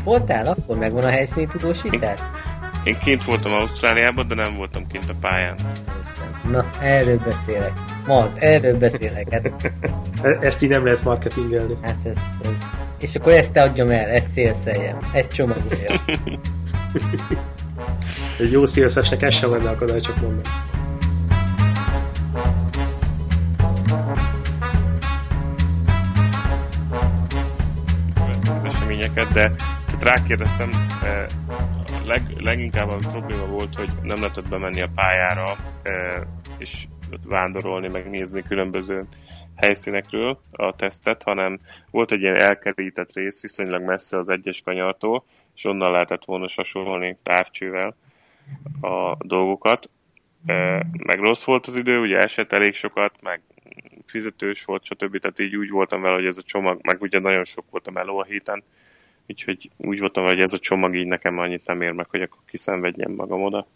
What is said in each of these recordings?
kint voltál? Akkor megvan a helyszíni tudósítás? Én kint voltam Ausztráliában, de nem voltam kint a pályán. Na, erről beszélek. Mart, erről beszélek. Hát, E- Ezt így nem lehet marketingelni. hát ez, ez. És akkor ezt adjam el, ezt szélszeljem, ezt csomagoljam. Egy jó szélszesnek ez sem lenne akadály, csak mondom. eseményeket, de tehát rákérdeztem, eh, leg, leginkább a probléma volt, hogy nem lehetett bemenni a pályára, eh, és vándorolni, megnézni különböző helyszínekről a tesztet, hanem volt egy ilyen elkerített rész viszonylag messze az egyes kanyartól, és onnan lehetett volna sasolni távcsővel a dolgokat. Eh, Meg rossz volt az idő, ugye esett elég sokat, meg fizetős volt, stb. Tehát így úgy voltam vele, hogy ez a csomag, meg ugye nagyon sok volt a meló a héten, úgyhogy úgy voltam hogy ez a csomag így nekem annyit nem ér meg, hogy akkor kiszenvedjem magam oda.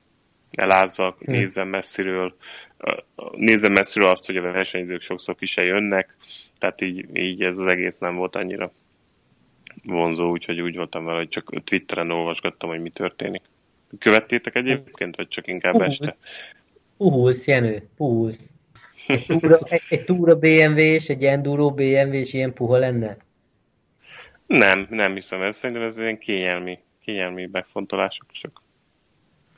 Elázzak, Hm. nézzem messziről, nézzem messziről azt, hogy a versenyzők sokszor ki se jönnek, tehát így, így ez az egész nem volt annyira vonzó, úgyhogy úgy voltam vele, hogy csak Twitteren olvasgattam, hogy mi történik. Követtétek egyébként, vagy csak inkább este? Puhulsz, Jenő, puhulsz. Egy túra, egy, egy túra BMW és egy enduro BMW és ilyen puha lenne? Nem, nem hiszem ez. Szerintem ez ilyen kényelmi, kényelmi megfontolások csak.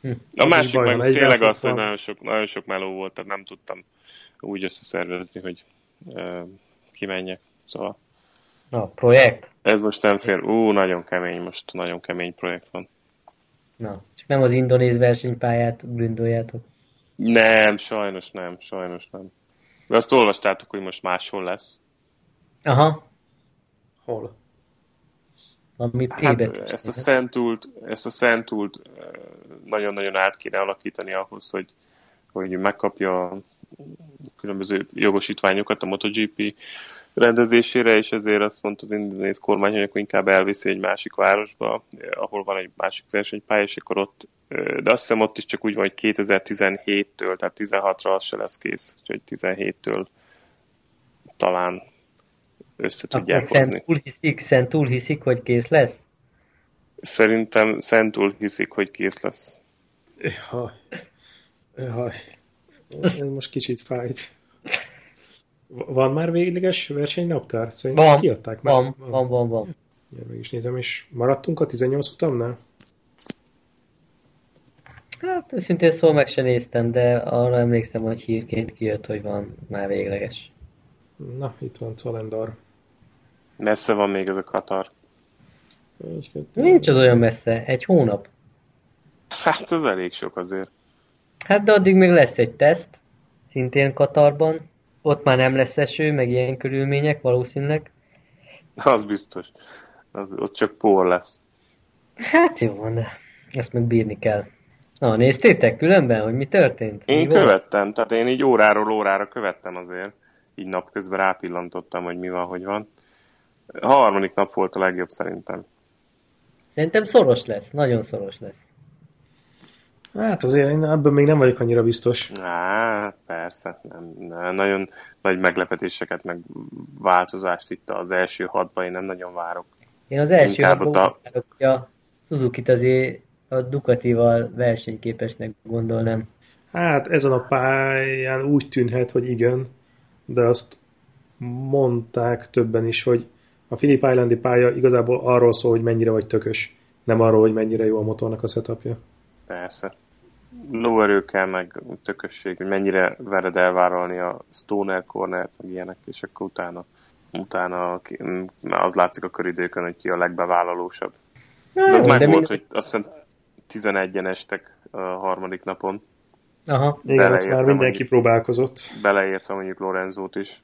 Hm. A másik van, meg tényleg az, hogy nagyon sok, nagyon sok meló volt, tehát nem tudtam úgy összeszervezni, hogy uh, kimenjek. Szóval Na, projekt? ez most nem fér. Ú, nagyon kemény most, nagyon kemény projekt van. Na, csak nem az indonéz versenypályát gondoljátok. Nem, sajnos nem, sajnos nem. De azt olvastátok, hogy most máshol lesz. Aha, Hol? Amit Hát ezt a Szentult, ezt a Szentult nagyon-nagyon át kéne alakítani ahhoz, hogy, hogy megkapja a különböző jogosítványokat a MotoGP rendezésére, és ezért azt mondta az indonéz kormány, hogy akkor inkább elviszi egy másik városba, eh, ahol van egy másik versenypálya, és akkor ott, eh, de azt hiszem ott is csak úgy van, hogy 2017-től, tehát 16-ra az se lesz kész, úgyhogy 17-től talán össze tudják Akkor hozni. Szentul hiszik, Szentul hiszik, hogy kész lesz? Szerintem Szentul hiszik, hogy kész lesz. Jaj. Jaj. Ez most kicsit fájt. Van már végleges versenynaptár? Szerintem Van, kiadták már. van, van, van, van. Ja, meg is nézem, és maradtunk a 18 utamnál? Hát őszintén szól meg se néztem, de arra emlékszem, hogy hírként kijött, hogy van már végleges. Na, itt van calendar. Messze van még ez a Katar. Nincs az olyan messze, egy hónap. Hát ez elég sok azért. Hát de addig még lesz egy teszt, szintén Katarban. Ott már nem lesz eső, meg ilyen körülmények valószínűleg. Az biztos. Az, ott csak por lesz. Hát jó van, de ezt meg bírni kell. Na, néztétek különben, hogy mi történt? Én mi követtem, tehát én így óráról órára követtem azért. Így napközben rápillantottam, hogy mi van, hogy van. A harmadik nap volt a legjobb szerintem. Szerintem szoros lesz, nagyon szoros lesz. Hát azért én ebben még nem vagyok annyira biztos. Á, persze. Nem, nem, nagyon nagy meglepetéseket, meg változást itt az első hatban én nem nagyon várok. Én az első Inkább ott a- úgy várok, hogy a Suzuki-t azért a Ducatival versenyképesnek gondolnám. Hát ezen a pályán úgy tűnhet, hogy igen, de azt mondták többen is, hogy a Phillip Islandi pálya igazából arról szól, hogy mennyire vagy tökös, nem arról, hogy mennyire jó a motornak a setupja. Persze. Lóerő kell, meg tökösség, hogy mennyire vered elvállalni a stoner corner meg ilyenek, és akkor utána, utána az látszik a köridőkön, hogy ki a legbevállalósabb. De az de volt, hogy azt hiszem 11-en estek a harmadik napon, Aha. Igen, ott már mindenki hogy- próbálkozott, beleértve mondjuk Lorenzót is.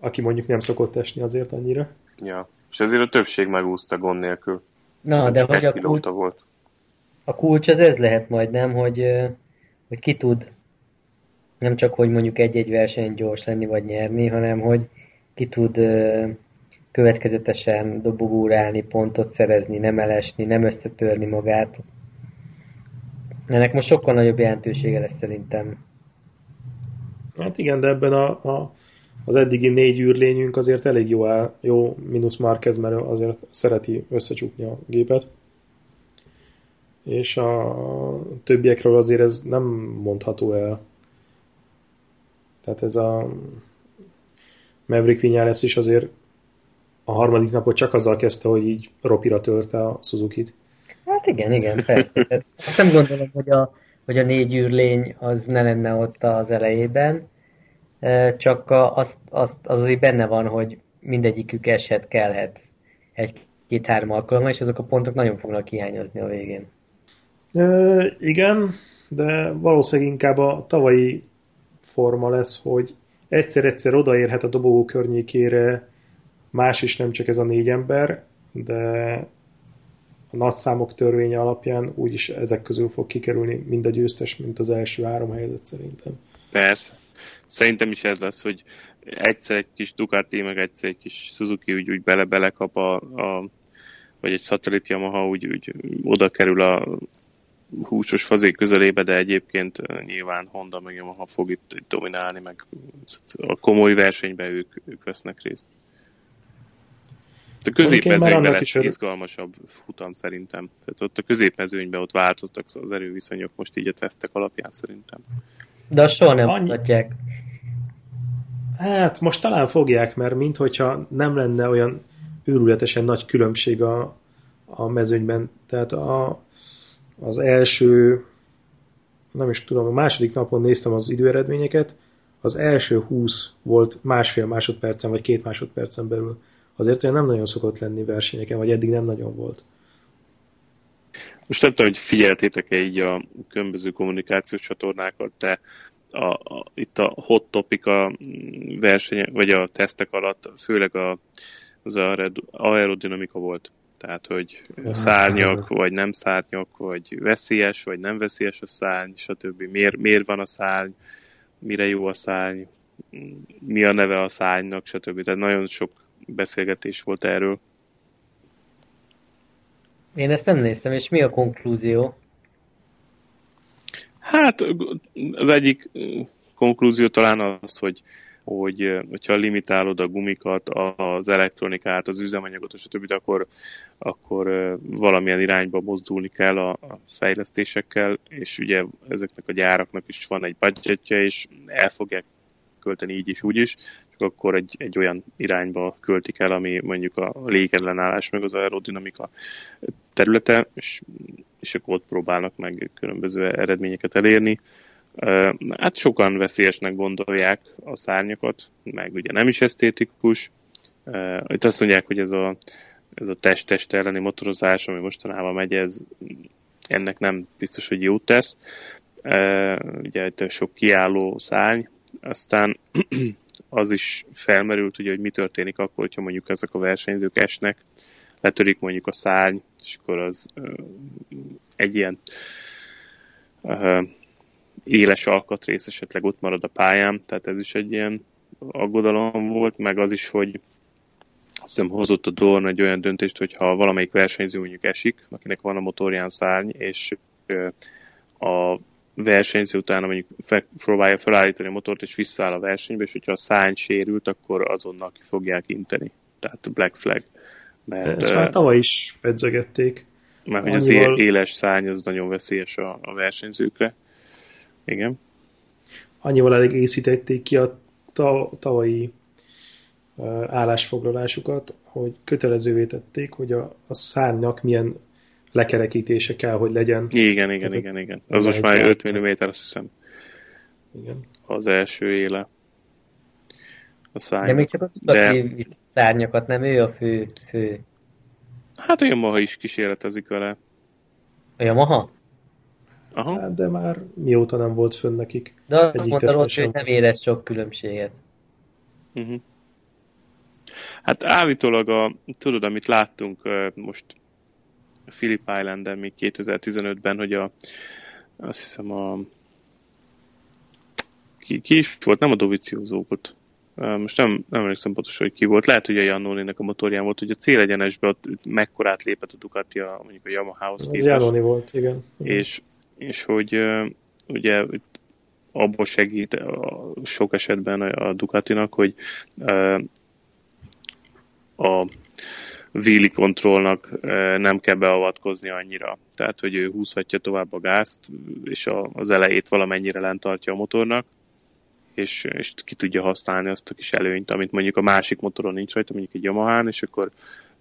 aki mondjuk nem szokott esni azért annyira. Ja. És azért a többség megúszta gond nélkül. Na, Hiszen de hogy a kulcs, volt. a kulcs az ez lehet majd, nem? Hogy, hogy ki tud nem csak, hogy mondjuk egy-egy verseny gyors lenni vagy nyerni, hanem hogy ki tud következetesen dobogórálni, pontot szerezni, nem elesni, nem összetörni magát. Ennek most sokkal nagyobb jelentősége lesz szerintem. Hát igen, de ebben a, a az eddigi négy űrlényünk azért elég jó, áll, jó mínusz Marquez, mert azért szereti összecsukni a gépet. És a többiekről azért ez nem mondható el. Tehát ez a Maverick Vinyales is azért a harmadik napot csak azzal kezdte, hogy így ropira törte a Suzuki-t. Hát igen, igen, persze. Azt nem gondolom, hogy a, hogy a négy űrlény az ne lenne ott az elejében, csak az, az, az azért benne van, hogy mindegyikük eshet, kellhet egy-két-három alkalommal, és azok a pontok nagyon fognak hiányozni a végén. E, igen, de valószínűleg inkább a tavalyi forma lesz, hogy egyszer-egyszer odaérhet a dobogó környékére más is, nem csak ez a négy ember, de a nagy számok törvénye alapján úgyis ezek közül fog kikerülni mind a győztes, mint az első három helyzet szerintem. Persze. Szerintem is ez lesz, hogy egyszer egy kis Ducati, meg egyszer egy kis Suzuki úgy, úgy bele-bele kap a, a vagy egy szatellit Yamaha úgy, úgy oda kerül a húsos fazék közelébe, de egyébként nyilván Honda meg Yamaha fog itt, itt dominálni, meg a komoly versenyben ők, ők vesznek részt. A középmezőnyben lesz is izgalmasabb futam szerintem. Tehát ott a középmezőnyben ott változtak az erőviszonyok most így a tesztek alapján szerintem. De azt soha nem Annyi... mutatják. Hát most talán fogják, mert minthogyha nem lenne olyan őrületesen nagy különbség a, a mezőnyben. Tehát a, az első, nem is tudom, a második napon néztem az időeredményeket, az első 20 volt másfél másodpercen, vagy két másodpercen belül. Azért olyan nem nagyon szokott lenni versenyeken, vagy eddig nem nagyon volt. Most nem tudom, hogy figyeltétek-e így a különböző kommunikációs csatornákat, de a, a, itt a hot topic a verseny, vagy a tesztek alatt főleg a, az aerodinamika volt. Tehát, hogy szárnyak, vagy nem szárnyak, vagy veszélyes, vagy nem veszélyes a szárny, stb. Miért, miért van a szárny, mire jó a szárny, mi a neve a szárnynak, stb. Tehát nagyon sok beszélgetés volt erről. Én ezt nem néztem, és mi a konklúzió? Hát az egyik konklúzió talán az, hogy, hogy hogyha limitálod a gumikat, az elektronikát, az üzemanyagot, és a többit, akkor, akkor valamilyen irányba mozdulni kell a, a fejlesztésekkel, és ugye ezeknek a gyáraknak is van egy budgetje, és el fogják költeni így is, úgy is, csak akkor egy, egy olyan irányba költik el, ami mondjuk a légellenállás, meg az aerodinamika területe, és, és akkor ott próbálnak meg különböző eredményeket elérni. Hát sokan veszélyesnek gondolják a szárnyakat, meg ugye nem is esztétikus. Itt azt mondják, hogy ez a, ez a test-test elleni motorozás, ami mostanában megy, ez ennek nem biztos, hogy jót tesz. Ugye itt sok kiálló szárny, aztán az is felmerült, ugye, hogy mi történik akkor, hogyha mondjuk ezek a versenyzők esnek, letörik mondjuk a szárny, és akkor az egy ilyen éles alkatrész esetleg ott marad a pályán, tehát ez is egy ilyen aggodalom volt, meg az is, hogy azt hiszem hozott a Dorn egy olyan döntést, hogy ha valamelyik versenyző mondjuk esik, akinek van a motorján szárny, és a versenyző utána mondjuk fe, próbálja felállítani a motort, és visszaáll a versenybe, és hogyha a szárny sérült, akkor azonnal ki fogják inteni. Tehát Black Flag. Mert, Ezt már tavaly is edzegették. Mert hogy az éles szárny az nagyon veszélyes a, a versenyzőkre. Igen. Annyival elég észítették ki a tavalyi állásfoglalásukat, hogy kötelezővé tették, hogy a, a szárnyak milyen lekerekítése kell, hogy legyen. Igen, igen, Ez igen, igen. Az most már 5 mm, azt hiszem. Igen. Az első éle. A szárny. De még csak a De... szárnyakat, nem ő a fő, fő. Hát a Yamaha is kísérletezik vele. A Yamaha? Aha. Hát, de már mióta nem volt fönn nekik. De azt mondta hogy nem érett sok különbséget. Uh-huh. Hát állítólag a, tudod, amit láttunk most Philip Islanden még 2015-ben, hogy a, azt hiszem a ki, ki is volt, nem a Dovizioso volt. Most nem, nem emlékszem pontosan, hogy ki volt. Lehet, hogy a Jannónének a motorján volt, hogy a célegyenesbe ott mekkorát lépett a Ducati a, mondjuk a Yamaha-hoz képest. Jannóni volt, igen. És, és hogy ugye abból segít a, sok esetben a Ducatinak, hogy a wheelie kontrollnak nem kell beavatkozni annyira. Tehát, hogy ő húzhatja tovább a gázt, és az elejét valamennyire lent tartja a motornak, és, és ki tudja használni azt a kis előnyt, amit mondjuk a másik motoron nincs rajta, mondjuk egy Yamaha-n, és akkor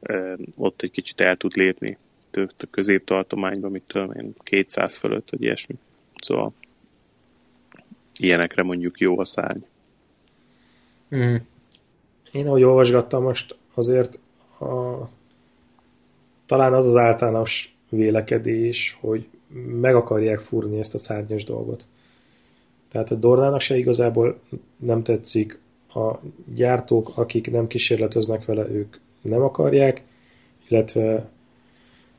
e, ott egy kicsit el tud lépni a középtartományban, mit tudom én, 200 fölött, vagy ilyesmi. Szóval ilyenekre mondjuk jó a szárny. Mm. Én ahogy olvasgattam most, azért a, talán az az általános vélekedés, hogy meg akarják fúrni ezt a szárnyas dolgot. Tehát a Dornának se igazából nem tetszik, a gyártók, akik nem kísérleteznek vele, ők nem akarják, illetve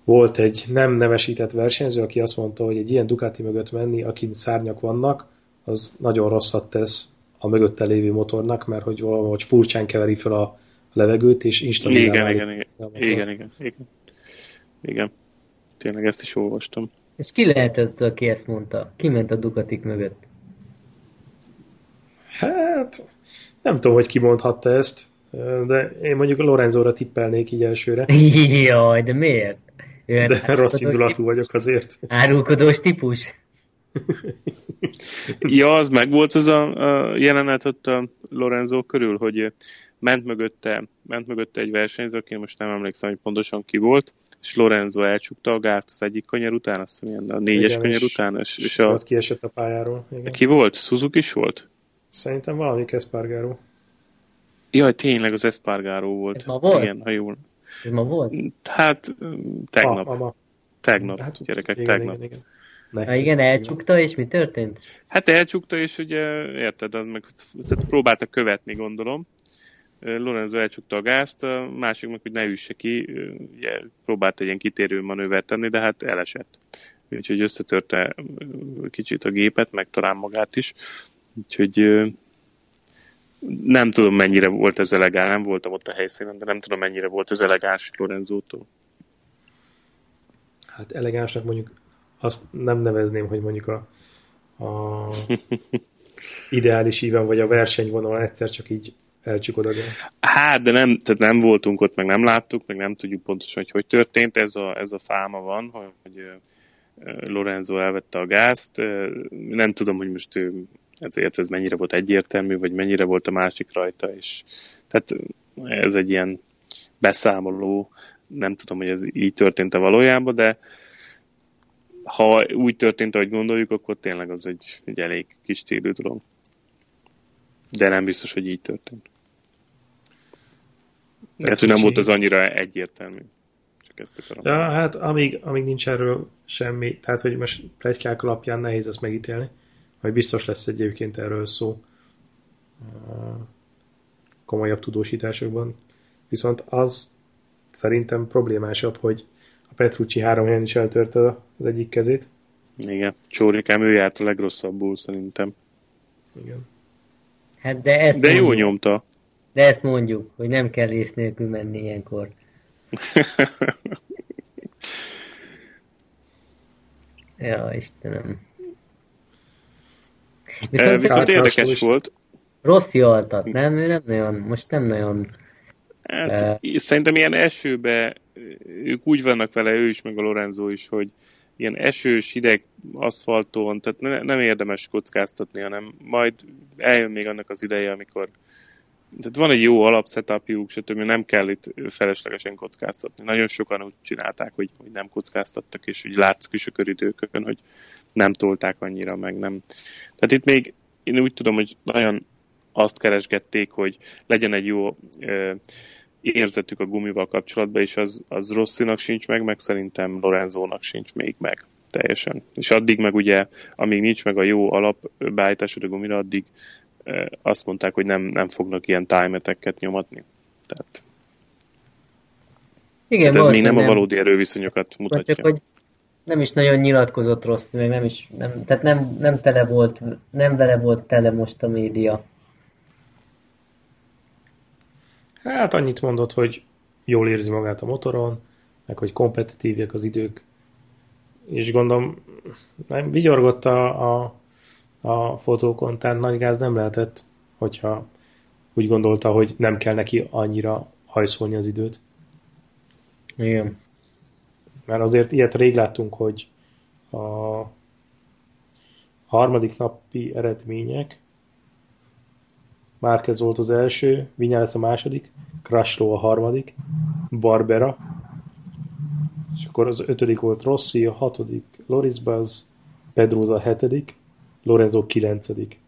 volt egy nem nevesített versenyző, aki azt mondta, hogy egy ilyen Ducati mögött menni, akin szárnyak vannak, az nagyon rosszat tesz a mögötte lévő motornak, mert hogy valahogy furcsán keveri fel a levegőt, és instabilá igen, igen, igen, igen, igen, igen, igen. Tényleg ezt is olvastam. És ki lehetett, aki ezt mondta? Ki ment a Ducatik mögött? Hát, nem tudom, hogy ki mondhatta ezt, de én mondjuk Lorenzóra tippelnék így elsőre. Jaj, de miért? Ő de rossz indulatú típus. vagyok azért. Árulkodós típus? ja, az meg volt az a, a jelenet ott a Lorenzo körül, hogy ment mögötte, ment mögötte egy versenyző, aki most nem emlékszem, hogy pontosan ki volt, és Lorenzo elcsukta a gázt az egyik kanyar után, azt hiszem, a négyes igen, kanyar és után. És, és a... kiesett a pályáról. Igen. Ki volt? Suzuki is volt? Szerintem valami Espargaro. Jaj, tényleg az Espargaro volt. Ez ma volt? Igen, ha jól. Ez ma volt? Hát, tegnap. Ma, ma, ma. Tegnap, hát, gyerekek, igen, tegnap. Igen, igen. Nektek, igen, elcsukta, és mi történt? Hát elcsukta, és ugye, érted, az meg tehát próbálta követni, gondolom. Lorenzo elcsukta a gázt, a másik meg, hogy ne üsse ki, ugye próbált egy ilyen kitérő manővert tenni, de hát elesett. Úgyhogy összetörte kicsit a gépet, meg talán magát is. Úgyhogy nem tudom, mennyire volt ez elegáns, nem voltam ott a helyszínen, de nem tudom, mennyire volt ez elegáns Lorenzótól. Hát elegánsnak mondjuk azt nem nevezném, hogy mondjuk a, a ideális íven, vagy a versenyvonal egyszer csak így elcsukod a Hát, de nem, tehát nem voltunk ott, meg nem láttuk, meg nem tudjuk pontosan, hogy hogy történt. Ez a, ez a fáma van, hogy Lorenzo elvette a gázt. Nem tudom, hogy most ő ezért ez mennyire volt egyértelmű, vagy mennyire volt a másik rajta, és tehát ez egy ilyen beszámoló, nem tudom, hogy ez így történt-e valójában, de ha úgy történt, ahogy gondoljuk, akkor tényleg az egy, egy elég kis célű dolog. De nem biztos, hogy így történt. Tehát, hogy nem volt az annyira egyértelmű. Csak ezt akarom. Ja, hát amíg, amíg nincs erről semmi, tehát hogy most plegykák alapján nehéz ezt megítélni majd biztos lesz egyébként erről szó komolyabb tudósításokban. Viszont az szerintem problémásabb, hogy Petrucci három helyen is eltörte az egyik kezét. Igen, Csórikám ő járt a legrosszabbul szerintem. Igen. Hát de, ezt de mondjuk, jó nyomta. De ezt mondjuk, hogy nem kell ész nélkül menni ilyenkor. ja, Istenem. Viszont, Viszont érdekes volt. Rossz altat, nem? Ő nem nagyon, most nem nagyon... Hát, szerintem ilyen esőbe ők úgy vannak vele, ő is, meg a Lorenzo is, hogy ilyen esős, hideg aszfalton, tehát ne, nem érdemes kockáztatni, hanem majd eljön még annak az ideje, amikor tehát van egy jó alapsetupjuk, stb. nem kell itt feleslegesen kockáztatni. Nagyon sokan úgy csinálták, hogy, hogy nem kockáztattak, és úgy látszik is a köridőkön, hogy nem tolták annyira, meg nem. Tehát itt még én úgy tudom, hogy nagyon azt keresgették, hogy legyen egy jó ö, érzetük a gumival kapcsolatban, és az, az Rosszinak sincs meg, meg szerintem Lorenzónak sincs még meg teljesen. És addig meg ugye, amíg nincs meg a jó alapbeállításod a gumira, addig azt mondták, hogy nem, nem fognak ilyen timeteket nyomatni. Tehát, Igen, tehát ez még nem, nem a valódi erőviszonyokat mutatja. Csak, hogy nem is nagyon nyilatkozott rossz, meg nem is, nem, tehát nem, nem tele volt, nem vele volt tele most a média. Hát annyit mondott, hogy jól érzi magát a motoron, meg hogy kompetitívek az idők, és gondolom, nem vigyorgott a, a a fotókon, tehát nagy gáz nem lehetett, hogyha úgy gondolta, hogy nem kell neki annyira hajszolni az időt. Igen. Mert azért ilyet rég láttunk, hogy a harmadik napi eredmények Márquez volt az első, Vinyales a második, Crashlow a harmadik, Barbera, és akkor az ötödik volt Rossi, a hatodik Loris Buzz, Pedroza a hetedik, Lorenzo kilencedik.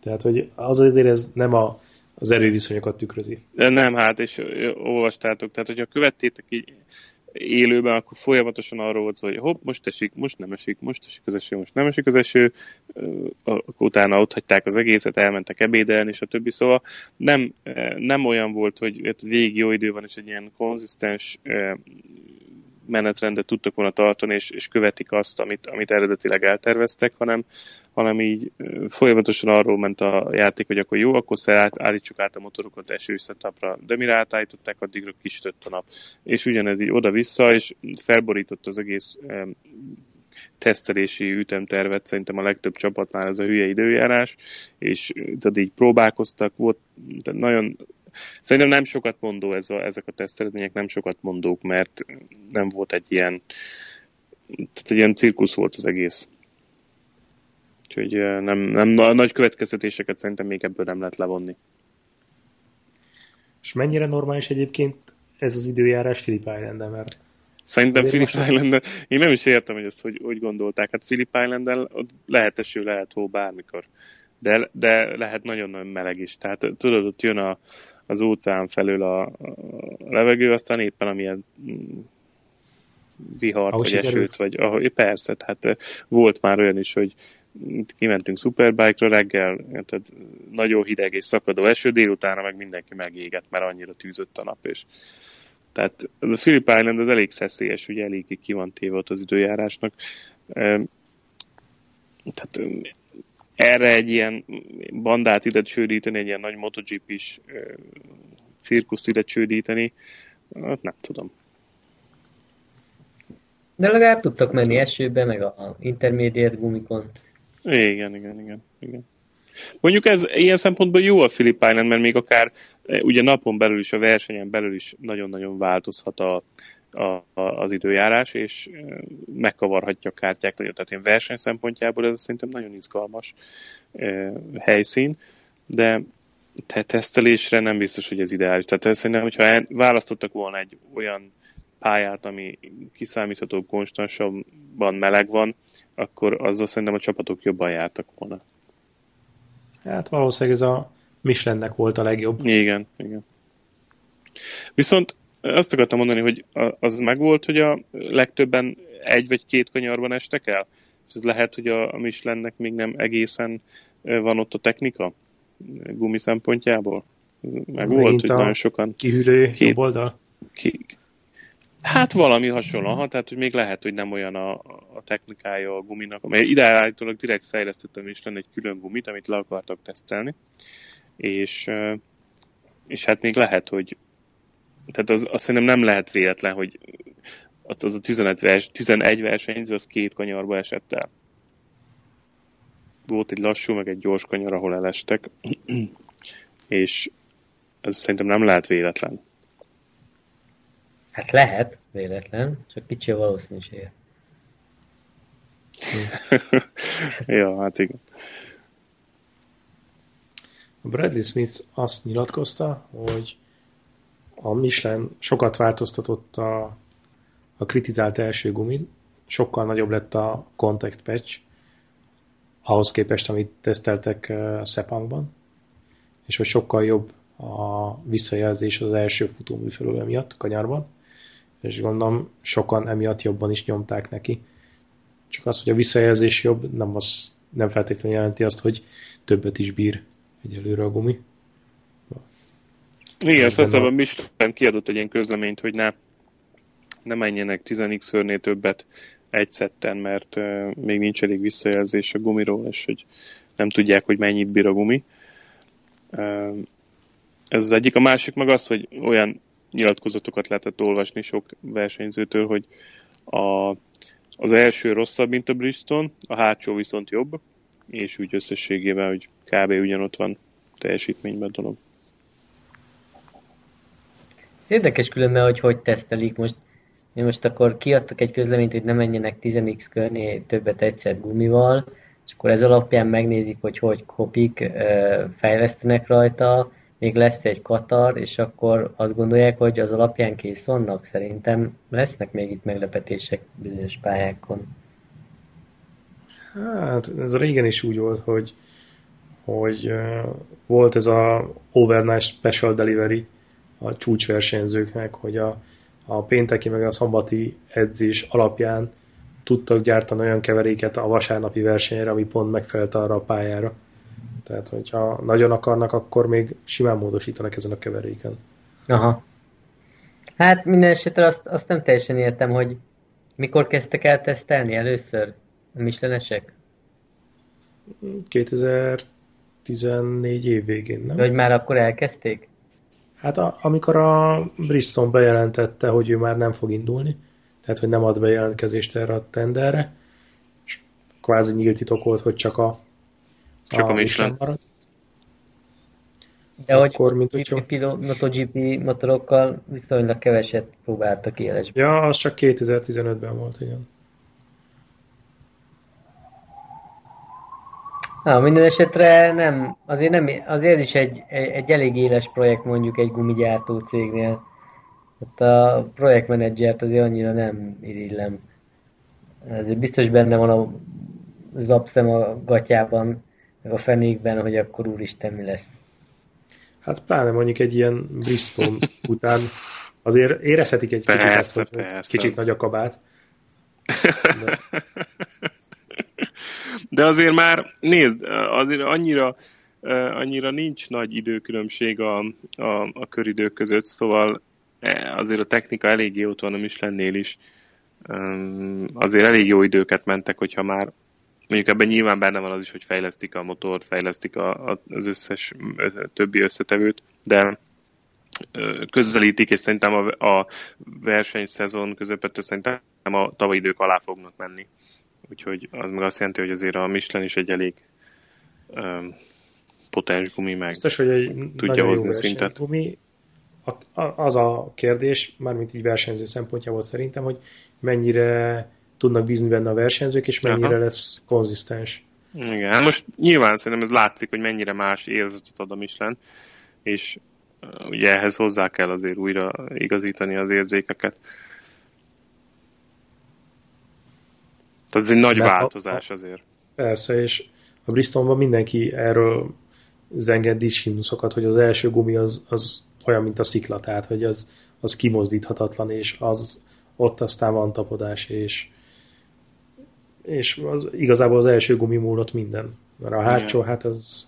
Tehát, hogy az azért ez nem a, az erőviszonyokat tükrözi. De nem, hát, és olvastátok, tehát hogyha követtétek így élőben, akkor folyamatosan arról volt hogy hopp, most esik, most nem esik, most esik az eső, most nem esik az eső, akkor utána ott hagyták az egészet, elmentek ebédelni, és a többi, szóval nem, nem olyan volt, hogy végig jó idő van, és egy ilyen konzisztens menetrendet tudtak volna tartani, és, és követik azt, amit, amit eredetileg elterveztek, hanem, hanem így folyamatosan arról ment a játék, hogy akkor jó, akkor át, állítsuk át a motorokat eső setupra, de mire átállították, addigra kisütött a nap. És ugyanez így oda-vissza, és felborított az egész tesztelési ütemtervet. Szerintem a legtöbb csapatnál ez a hülye időjárás, és tehát így próbálkoztak, volt tehát nagyon Szerintem nem sokat mondó ez a, ezek a teszteredmények, nem sokat mondók, mert nem volt egy ilyen, tehát egy ilyen cirkusz volt az egész. Úgyhogy nem, nem nagy következtetéseket szerintem még ebből nem lehet levonni. És mennyire normális egyébként ez az időjárás Philip island mert Szerintem Philip island én nem is értem, hogy ezt hogy, hogy gondolták. Hát Philip island lehet eső, lehet hó bármikor. De, de lehet nagyon-nagyon meleg is. Tehát tudod, ott jön a, az óceán felől a, a levegő, aztán éppen amilyen mm, vihart, ahogy vagy esőt, vagy ahogy, persze, tehát volt már olyan is, hogy kimentünk Superbike-ra reggel, tehát nagyon hideg és szakadó eső, délutána meg mindenki megégett, mert annyira tűzött a nap, és tehát ez a Philip Island az elég szeszélyes, ugye elég ki van téve ott az időjárásnak. Tehát erre egy ilyen bandát ide csődíteni, egy ilyen nagy MotoGP is cirkuszt ide csődíteni, hát nem tudom. De legalább tudtak menni esőbe, meg a intermediate gumikon. Igen, igen, igen, igen. Mondjuk ez ilyen szempontból jó a Philip Island, mert még akár ugye napon belül is, a versenyen belül is nagyon-nagyon változhat a, a, az időjárás, és megkavarhatja a kártyák nagyon. Tehát én verseny szempontjából ez szerintem nagyon izgalmas helyszín, de te tesztelésre nem biztos, hogy ez ideális. Tehát szerintem, hogyha választottak volna egy olyan pályát, ami kiszámítható, konstansabban meleg van, akkor azzal szerintem a csapatok jobban jártak volna. Hát valószínűleg ez a Michelinnek volt a legjobb. Igen, igen. Viszont azt akartam mondani, hogy az megvolt, hogy a legtöbben egy vagy két kanyarban estek el? És ez lehet, hogy a, a Michelinnek még nem egészen van ott a technika gumi szempontjából? Meg volt, hogy nagyon sokan... Kihűlő két, jobb oldal? Ki, hát valami hasonló, ha, tehát hogy még lehet, hogy nem olyan a, a technikája a guminak, amely ideállítólag direkt fejlesztettem is lenne egy külön gumit, amit le akartak tesztelni, és, és hát még lehet, hogy, tehát az, azt szerintem nem lehet véletlen, hogy az a 11, vers, 11 versenyző az két kanyarba esett el. Volt egy lassú, meg egy gyors kanyar, ahol elestek, és ez szerintem nem lehet véletlen. Hát lehet véletlen, csak kicsi a valószínűsége. ja, hát igen. Bradley Smith azt nyilatkozta, hogy a Michelin sokat változtatott a, a kritizált első gumin, sokkal nagyobb lett a contact patch, ahhoz képest, amit teszteltek a Sepangban, és hogy sokkal jobb a visszajelzés az első futómű felül miatt, kanyarban, és gondolom sokan emiatt jobban is nyomták neki. Csak az, hogy a visszajelzés jobb, nem, az, nem feltétlenül jelenti azt, hogy többet is bír egyelőre a gumi. Igen, azt hiszem, a Michelin kiadott egy ilyen közleményt, hogy ne, ne menjenek 10x-örnél többet egy szetten, mert uh, még nincs elég visszajelzés a gumiról, és hogy nem tudják, hogy mennyit bír a gumi. Uh, ez az egyik. A másik meg az, hogy olyan nyilatkozatokat lehetett olvasni sok versenyzőtől, hogy a, az első rosszabb, mint a Bristol, a hátsó viszont jobb, és úgy összességében, hogy kb. ugyanott van teljesítményben a dolog. Érdekes különben, hogy hogy tesztelik most. Mi most akkor kiadtak egy közleményt, hogy ne menjenek 10x körné többet egyszer gumival, és akkor ez alapján megnézik, hogy hogy kopik, fejlesztenek rajta, még lesz egy Katar, és akkor azt gondolják, hogy az alapján kész vannak. Szerintem lesznek még itt meglepetések bizonyos pályákon. Hát ez régen is úgy volt, hogy, hogy volt ez a overnight special delivery a csúcsversenyzőknek, hogy a, a pénteki meg a szombati edzés alapján tudtak gyártani olyan keveréket a vasárnapi versenyre, ami pont megfelelt arra a pályára. Tehát, hogyha nagyon akarnak, akkor még simán módosítanak ezen a keveréken. Aha. Hát minden esetre azt, azt nem teljesen értem, hogy mikor kezdtek el tesztelni először a mislenesek? 2014 év végén, nem? De hogy már akkor elkezdték? Hát a, amikor a Brisson bejelentette, hogy ő már nem fog indulni, tehát hogy nem ad bejelentkezést erre a tenderre, és kvázi nyílt titok volt, hogy csak a, csak a, a Michelin marad. De akkor, hogy mint hogy MotoGP motorokkal viszonylag keveset próbáltak élesbe. Ja, az csak 2015-ben volt, igen. Na, minden esetre nem, azért, nem, azért is egy, egy, egy elég éles projekt mondjuk egy gumigyártó cégnél. Ott a projektmenedzsert azért annyira nem irigylem. Ezért biztos benne van a zapszem a gatyában, meg a fenékben, hogy akkor úristen mi lesz. Hát pláne mondjuk egy ilyen Bristol után azért érezhetik egy persze, kicsit azt, hogy persze, kicsit nagy a kabát. De... De azért már, nézd, azért annyira, annyira nincs nagy időkülönbség a, a, a köridők között, szóval e, azért a technika eléggé ott van a Michelinnél is. Azért elég jó időket mentek, hogyha már mondjuk ebben nyilván benne van az is, hogy fejlesztik a motort, fejlesztik a, a, az összes többi összetevőt, de közelítik, és szerintem a, a versenyszezon közepette szerintem a tavalyi idők alá fognak menni. Úgyhogy az meg azt jelenti, hogy azért a Michelin is egy elég um, potens gumi, meg Biztos, hogy egy tudja hozni szintet. Gumi, a, az a kérdés, mármint így versenyző szempontjából szerintem, hogy mennyire tudnak bízni benne a versenyzők, és mennyire Aha. lesz konzisztens. Igen, hát most nyilván szerintem ez látszik, hogy mennyire más érzetet ad a Michelin, és ugye ehhez hozzá kell azért újra igazítani az érzékeket. Tehát ez egy nagy De változás a, azért. Persze, és a Bristolban mindenki erről zenged himnuszokat, hogy az első gumi az, az olyan, mint a szikla, tehát hogy az, az kimozdíthatatlan, és az ott aztán van tapodás, és, és az, igazából az első gumi múlott minden. Mert a hátsó, Igen. hát az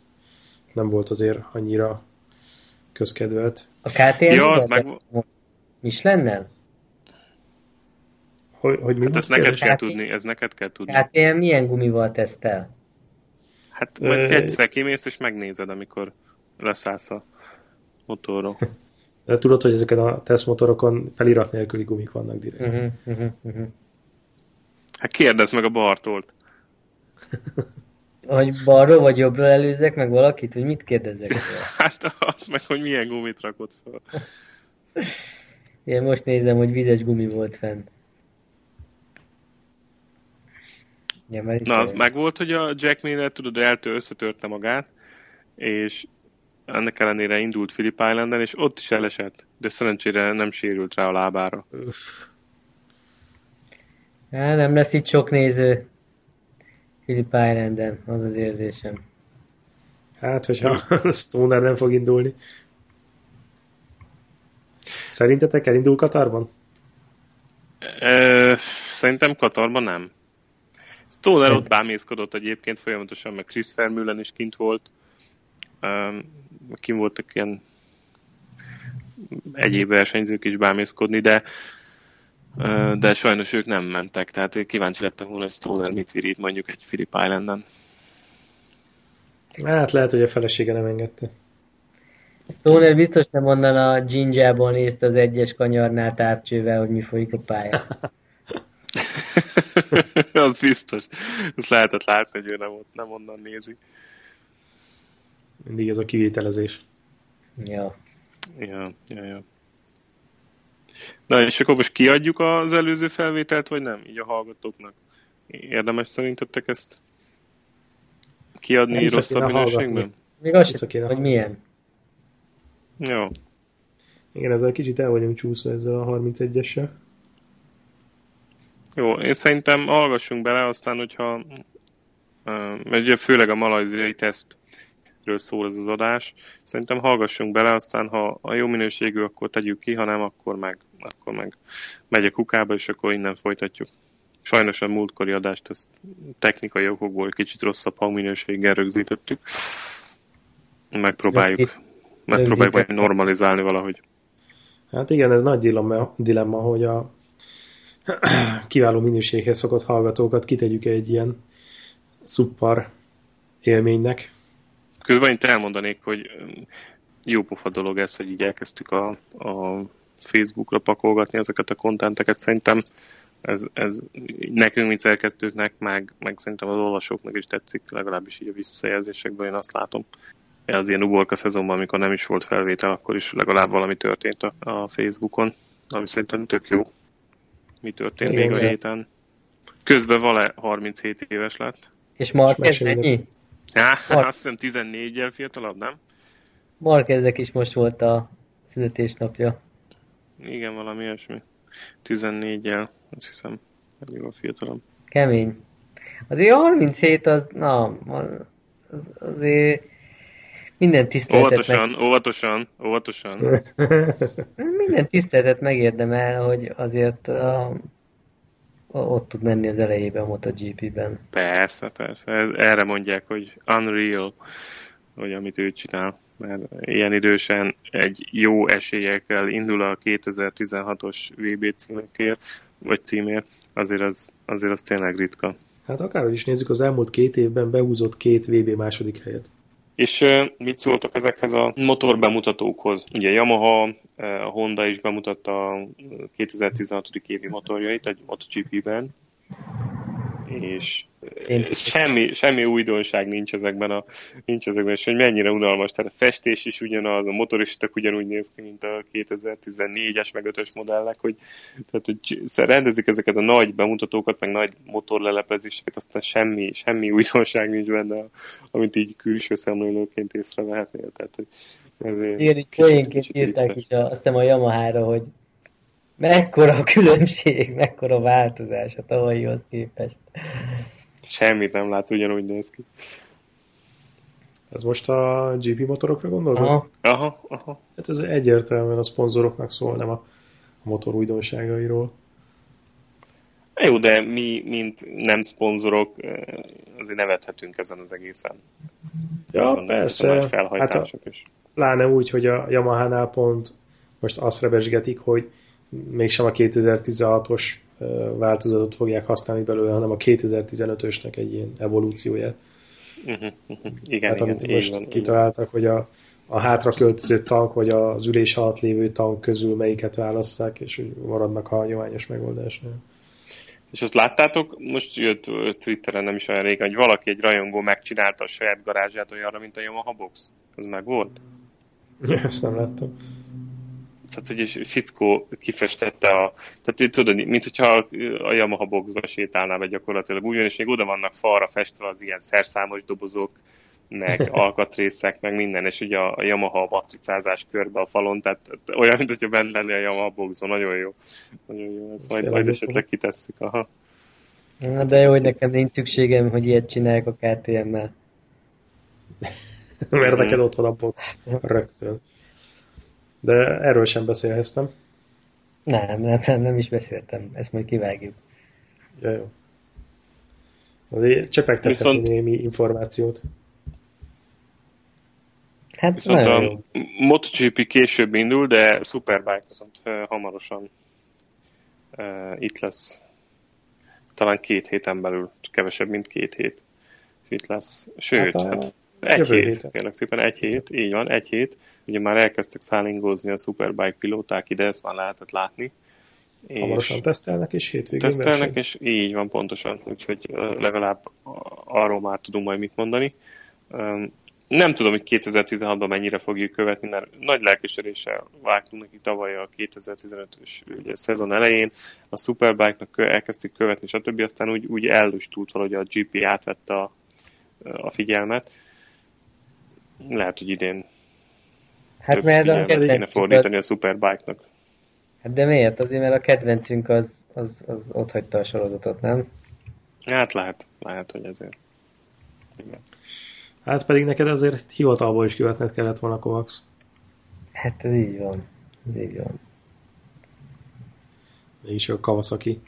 nem volt azért annyira közkedvelt. A KTM ja, az meg... Mislennel? Hogy, hogy mi hát ezt neked kell tudni, ez neked kell tudni. Hát én milyen gumival tesztel? Hát majd egyszer kimész és megnézed, amikor leszállsz a motorról. De tudod, hogy ezeken a tesztmotorokon felirat nélküli gumik vannak direkt. Uh-huh, uh-huh, uh-huh. Hát kérdezd meg a Bartolt. hogy balról vagy jobbról előzzek meg valakit, hogy mit kérdezzek? hát azt meg, hogy milyen gumit rakott fel. Én most nézem, hogy vizes gumi volt fent. Ja, Na, az meg volt, hogy a Jack Miller, tudod, eltől összetörte magát, és ennek ellenére indult Philip Islanden, és ott is elesett, de szerencsére nem sérült rá a lábára. Ja, nem lesz itt sok néző Philip Islanden, az az érzésem. Hát, hogyha Stoner nem fog indulni. Szerintetek elindul Katarban? Szerintem Katarban nem. Stoner ott bámészkodott egyébként folyamatosan, meg Chris Vermeulen is kint volt. Um, kint voltak ilyen egyéb versenyzők is bámészkodni, de uh, de sajnos ők nem mentek, tehát kíváncsi lettem volna, hogy Stoner mit virít mondjuk egy Philip Islanden. Hát lehet, hogy a felesége nem engedte. Stoner biztos nem onnan a Ginjából nézte az egyes kanyarnál távcsővel, hogy mi folyik a pályán. az biztos. Ezt lehetett látni, hogy ő nem, nem onnan nézi. Mindig ez a kivételezés. Ja. Ja, ja, ja. Na, és akkor most kiadjuk az előző felvételt, vagy nem? Így a hallgatóknak. Érdemes szerintetek ezt kiadni Vissza rosszabb minőségben? hallgatni. Még azt sem kéne hogy milyen. Jó. Igen, ezzel kicsit el vagyunk csúszva ezzel a 31-essel. Jó, én szerintem hallgassunk bele, aztán, hogyha mert ugye főleg a malajziai tesztről szól ez az adás, szerintem hallgassunk bele, aztán ha a jó minőségű, akkor tegyük ki, ha nem, akkor meg, akkor meg megy a kukába, és akkor innen folytatjuk. Sajnos a múltkori adást ezt technikai okokból kicsit rosszabb hangminőséggel rögzítettük. Megpróbáljuk, megpróbáljuk normalizálni valahogy. Hát igen, ez nagy dilemma, dilemma hogy a kiváló minőséghez szokott hallgatókat kitegyük egy ilyen szuppar élménynek. Közben itt elmondanék, hogy jó pofa dolog ez, hogy így elkezdtük a, a Facebookra pakolgatni ezeket a kontenteket. Szerintem ez, ez nekünk, mint szerkesztőknek, meg, meg szerintem az olvasóknak is tetszik, legalábbis így a visszajelzésekből én azt látom. Az ilyen uborka szezonban, amikor nem is volt felvétel, akkor is legalább valami történt a, a Facebookon, ami szerintem tök jó. Mi történt Igen, még a héten? Közben Vale 37 éves lett. És Marquez mesélj ennyi? Há, Har- azt hiszem 14-jel fiatalabb, nem? Marqueznek is most volt a születésnapja. Igen, valami ilyesmi. 14-jel, azt hiszem, ennyivel fiatalabb. Kemény. Azért 37 az, na, az, az, azért minden tiszteletet, meg, Óvatosan, óvatosan, óvatosan. minden tiszteletet megérdemel, hogy azért a, a, ott tud menni az elejében a MotoGP-ben. Persze, persze. Ez, erre mondják, hogy unreal, hogy amit ő csinál. Mert ilyen idősen egy jó esélyekkel indul a 2016-os VB címekért, vagy címért, azért az, azért az tényleg ritka. Hát akárhogy is nézzük, az elmúlt két évben behúzott két VB második helyet. És mit szóltok ezekhez a motorbemutatókhoz? Ugye Yamaha, a Honda is bemutatta a 2016. évi motorjait egy MotoGP-ben, és Én- semmi, semmi újdonság nincs ezekben, a, nincs ezekben, és hogy mennyire unalmas. Tehát a festés is ugyanaz, a motor is tök ugyanúgy néz ki, mint a 2014-es meg 5-ös modellek, hogy, tehát, hogy rendezik ezeket a nagy bemutatókat, meg nagy motorleleplezéseket, aztán semmi, semmi újdonság nincs benne, amit így külső szemlélőként észrevehetnél. Tehát, hogy ezért Igen, így poénként írták is a, azt hiszem a Yamaha-ra, hogy mekkora a különbség, mekkora változás a tavalyihoz képest. Semmit nem lát, ugyanúgy néz ki. Ez most a GP motorokra gondolod? Aha. Aha, aha. Hát ez egyértelműen a szponzoroknak szól, nem a, a motor újdonságairól. Jó, de mi, mint nem szponzorok, eh, azért nevethetünk ezen az egészen. Ja, a persze. nagy felhajtások is. Pláne úgy, hogy a Yamaha-nál pont most azt rebesgetik, hogy mégsem a 2016-os ö, változatot fogják használni belőle, hanem a 2015-ösnek egy ilyen evolúciója. Uh-huh, uh-huh. Igen, Hát igen, amit most van, kitaláltak, hogy a, a hátra költöző tank, vagy az ülés alatt lévő tank közül melyiket válasszák, és hogy maradnak a hagyományos megoldásnál. És azt láttátok, most jött Twitteren nem is olyan régen, hogy valaki egy rajongó megcsinálta a saját garázsát olyanra, mint a Yamaha Box. Az meg volt? Ezt nem láttam. Tehát, hogy fickó kifestette a... Tehát így tudod, mint hogyha a Yamaha boxba sétálnál be gyakorlatilag úgy, van, és még oda vannak falra festve az ilyen szerszámos dobozok, meg alkatrészek, meg minden, és ugye a, Yamaha matricázás körbe a falon, tehát tehát olyan, mint hogyha benne lenni a Yamaha boxban, nagyon jó. Nagyon jó, ezt majd, majd esetleg kitesszük. Aha. Na, de jó, hogy nekem nincs szükségem, hogy ilyet csinálják a KTM-mel. Mert Mhm. neked ott van a box rögtön. De erről sem beszélhettem. Nem, nem, nem, nem is beszéltem. Ezt majd kivágjuk. Ja, jó. Azért csepegtethetni Viszont- némi információt. Hát Viszont a jó. MotoGP később indul, de Superbike viszont hamarosan uh, itt lesz. Talán két héten belül, kevesebb, mint két hét itt lesz. Sőt, Hát hát, a egy jövő hét, héten. kérlek szépen, egy hét, így van, egy hét. Ugye már elkezdtek szállingózni a Superbike pilóták ide, ezt már lehetett látni. És Hamarosan tesztelnek, és hétvégén Tesztelnek, verseny. és így van pontosan, úgyhogy legalább arról már tudunk majd mit mondani. Nem tudom, hogy 2016-ban mennyire fogjuk követni, mert nagy lelkesedéssel vágtunk neki tavaly a 2015-ös szezon elején, a Superbike-nak elkezdtük követni, stb. Aztán úgy, úgy ellustult valahogy a GP átvette a, a figyelmet. Lehet, hogy idén hát több mert a kéne fordítani az... a Superbike-nak. Hát de miért? Azért, mert a kedvencünk az, az, az ott hagyta a sorozatot, nem? Hát lehet, lehet, hogy ezért. Igen. Hát pedig neked azért hivatalból is követned kellett volna Kovacs. Hát ez így van. Ez így van. És a Kawasaki.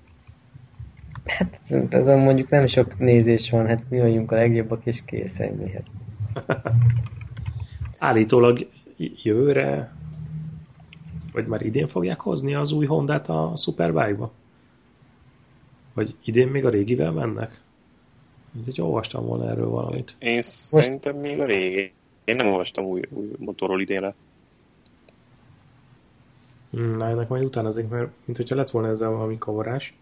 Hát azon mondjuk nem sok nézés van, hát mi vagyunk a legjobbak, és kész ennyi. Hát. Állítólag jövőre, vagy már idén fogják hozni az új Hondát a Superbike-ba? Vagy idén még a régivel mennek? Mint hogy olvastam volna erről valamit. Én Most... szerintem még a régi. Én nem olvastam új, új motorról idénre. Hmm, na, ennek majd utána azért, mert mint hogyha lett volna ezzel valami kavarás.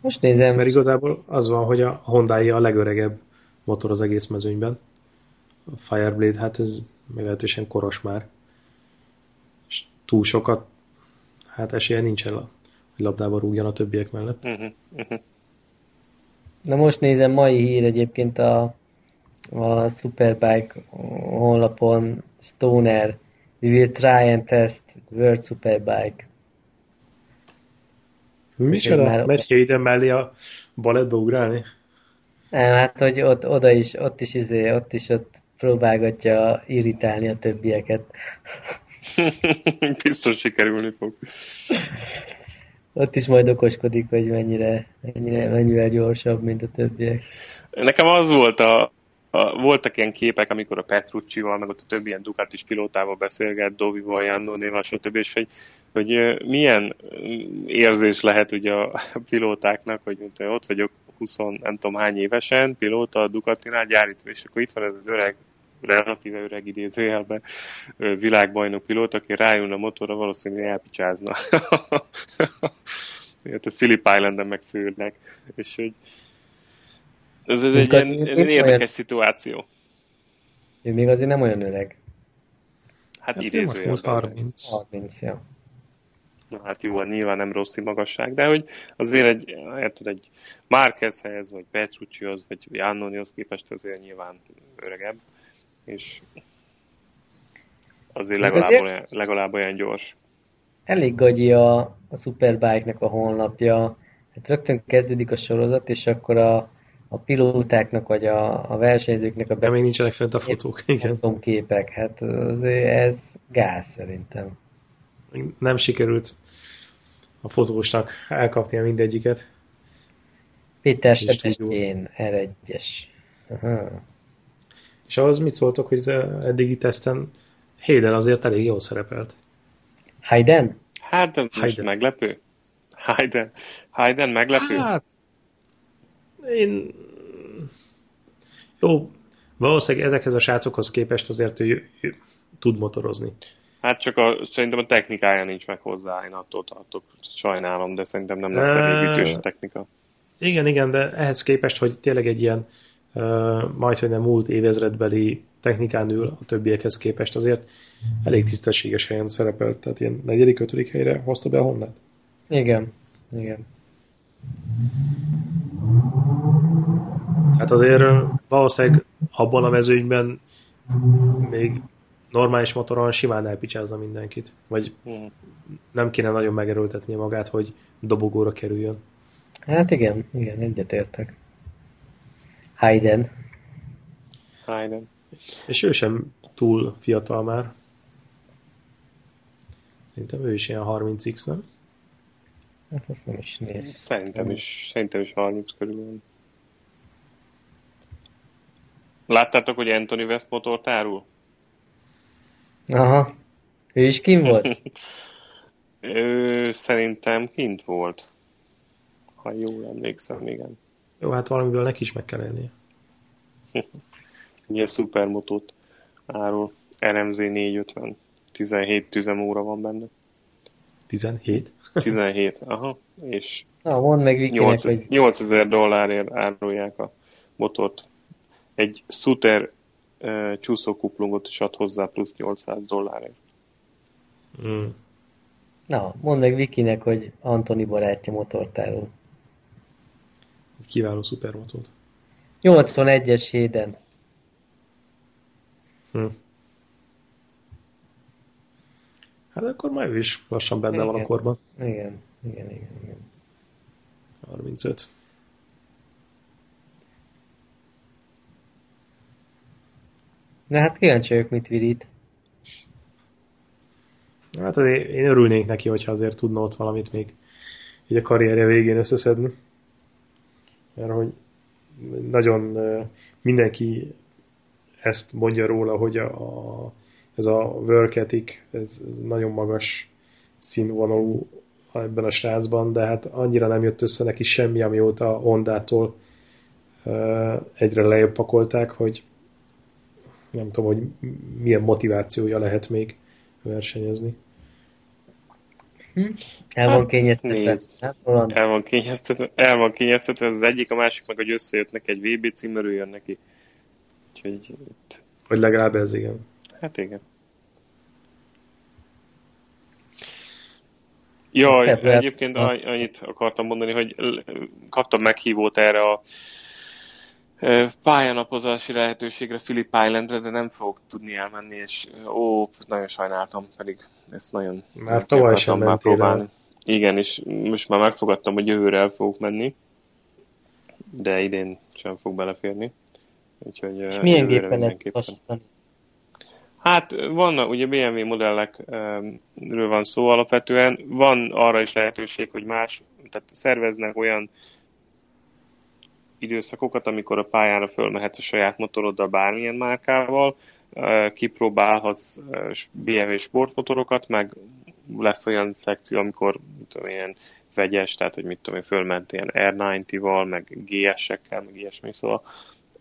Most nézem. Mert igazából az van, hogy a honda a legöregebb motor az egész mezőnyben. A Fireblade, hát ez meglehetősen koros már. És túl sokat, hát esélye nincsen, hogy labdába rúgjon a többiek mellett. Uh-huh, uh-huh. Na most nézem, mai hír egyébként a, a Superbike honlapon, Stoner, we will try and test World Superbike. Micsoda? Már... Megy ki ide mellé a balettba ugrálni? Nem, hát hogy ott, oda is, ott is izé, ott is ott próbálgatja irritálni a többieket. Biztos sikerülni fog. Ott is majd okoskodik, hogy mennyire, mennyire, mennyivel gyorsabb, mint a többiek. Nekem az volt a, a, voltak ilyen képek, amikor a Petrucci-val, meg ott a többi ilyen Ducatis pilótával beszélget, Dovival, Jannónéval, stb. és hogy, hogy milyen érzés lehet ugye a pilótáknak, hogy mint ott vagyok 20 nem tudom hány évesen, pilóta a Ducatinál gyárítva, és akkor itt van ez az öreg relatíve öreg idézőjelben világbajnok pilóta, aki rájön a motorra, valószínűleg elpicsázna. Tehát Philip Islanden meg főleg. És hogy ez, ez egy ilyen, egy érdekes olyan... szituáció. Ő még azért nem olyan öreg. Hát, hát idézőjelben. Most 30. 30, ja. Na hát jó, nyilván nem rossz magasság, de hogy azért egy, érted, egy Márquezhez, vagy Petruccihoz, vagy Jannonihoz képest azért nyilván öregebb és azért legalább, azért olyan, legalább olyan gyors. Elég gagyi a, a Superbike-nek a honlapja. Hát rögtön kezdődik a sorozat, és akkor a, a pilótáknak, vagy a, a versenyzőknek a... De még nincsenek fent a fotók, igen. képek, hát ez gáz szerintem. Nem sikerült a fotósnak elkapnia mindegyiket. Péter Sebestyén, R1-es. Aha. És ahhoz mit szóltok, hogy az eddigi teszten Hayden azért elég jól szerepelt. Hayden? Hát most Hayden. meglepő. Hayden. Hayden meglepő? Hát, én... Jó, valószínűleg ezekhez a srácokhoz képest azért ő, ő tud motorozni. Hát csak a, szerintem a technikája nincs meg hozzá, én attól tartok. Sajnálom, de szerintem nem lesz elég ütős a technika. Igen, igen, de ehhez képest, hogy tényleg egy ilyen majd, hogy nem múlt évezredbeli technikán ül a többiekhez képest, azért elég tisztességes helyen szerepelt, tehát ilyen negyedik, ötödik helyre hozta be a Hondát. Igen, igen. Hát azért valószínűleg abban a mezőnyben még normális motoron simán elpicsázza mindenkit. Vagy hmm. nem kéne nagyon megerőltetnie magát, hogy dobogóra kerüljön. Hát igen, igen, egyetértek. Hayden. Hayden. És ő sem túl fiatal már. Szerintem ő is ilyen 30x, nem? Hát azt nem is néz. Szerintem is, szerintem is 30 körül Láttátok, hogy Anthony West motor tárul? Aha. Ő is kint volt? ő szerintem kint volt. Ha jól emlékszem, igen. Jó, hát valamiből neki is meg kell élnie. Ilyen szupermotót árul. RMZ 450. 17 tüzemóra van benne. 17? 17, aha, és Na, mondd meg Vikinek, 8, hogy 8000 dollárért árulják a motort. Egy Suter uh, csúszókuplungot is ad hozzá plusz 800 dollárért. Mm. Na, mondd meg Vikinek, hogy Antoni barátja motortárul. Egy kiváló szupermotót. 81-es héden. Hm. Hát akkor már ő is lassan benne van a Igen. korban. Igen, igen, igen, igen. 35. Na hát kíváncsi vagyok, mit virít. Hát azért én örülnék neki, hogyha azért tudna ott valamit még így a karrierje végén összeszedni. Mert hogy nagyon mindenki ezt mondja róla, hogy a, a, ez a work ethic, ez, ez nagyon magas színvonalú ebben a srácban, de hát annyira nem jött össze neki semmi, amióta Hondától ö, egyre lejjebb pakolták, hogy nem tudom, hogy milyen motivációja lehet még versenyezni. El van kényeztetve. nézd. Hát, El van kényeztetve, el van kényeztetve ez az egyik, a másik meg, hogy összejött neki egy VB cím, örüljön neki. Úgyhogy, Vagy legalább ez igen. hát igen. Jaj, egyébként anny- annyit akartam mondani, hogy kaptam meghívót erre a pályanapozási lehetőségre Philip Islandre, de nem fogok tudni elmenni, és ó, nagyon sajnáltam, pedig ezt nagyon Már tavaly sem már mentél el. próbálni. Igen, és most már megfogadtam, hogy jövőre el fogok menni, de idén sem fog beleférni. Úgyhogy és milyen gépen mindenképpen. Hát vannak, ugye BMW modellekről van szó alapvetően, van arra is lehetőség, hogy más, tehát szerveznek olyan időszakokat, amikor a pályára fölmehetsz a saját motoroddal bármilyen márkával, kipróbálhatsz BMW sportmotorokat, meg lesz olyan szekció, amikor tudom, ilyen vegyes, tehát hogy mit tudom én, fölment ilyen R90-val, meg GS-ekkel, meg ilyesmi, szóval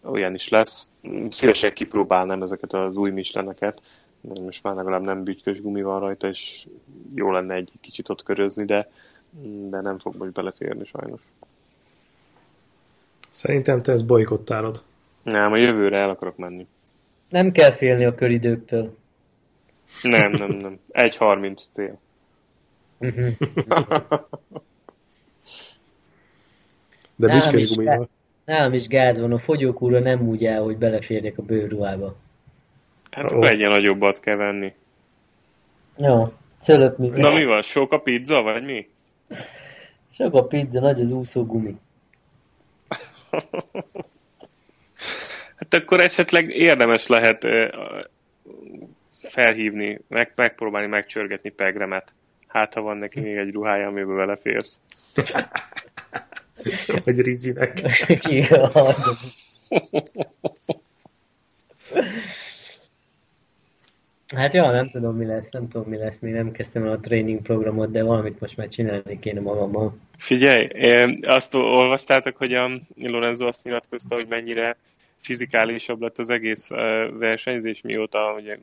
olyan is lesz. Szívesen kipróbálnám ezeket az új Michelineket, most már legalább nem bütykös gumi van rajta, és jó lenne egy kicsit ott körözni, de, de nem fog most beleférni sajnos. Szerintem te ezt bolykottálod. Nem, a jövőre el akarok menni. Nem kell félni a köridőktől. Nem, nem, nem. 1.30 cél. Mhm. De is, gumival. Nálam is gáz van, a fogyókúra nem úgy áll, hogy beleférjek a bőrruhába. Hát akkor egyen nagyobbat kell venni. Jó, szölöp mi? Na mi van, sok a pizza, vagy mi? Sok a pizza, nagy az úszó gumi. Hát akkor esetleg érdemes lehet felhívni, meg, megpróbálni megcsörgetni Pegremet. Hát, ha van neki még egy ruhája, amiben beleférsz. Vagy Rizinek. Jaj. Hát jó, nem tudom mi lesz, nem tudom mi lesz, még nem kezdtem el a training programot, de valamit most már csinálni kéne magammal. Figyelj, azt olvastátok, hogy a Lorenzo azt nyilatkozta, hogy mennyire fizikálisabb lett az egész versenyzés, mióta ugye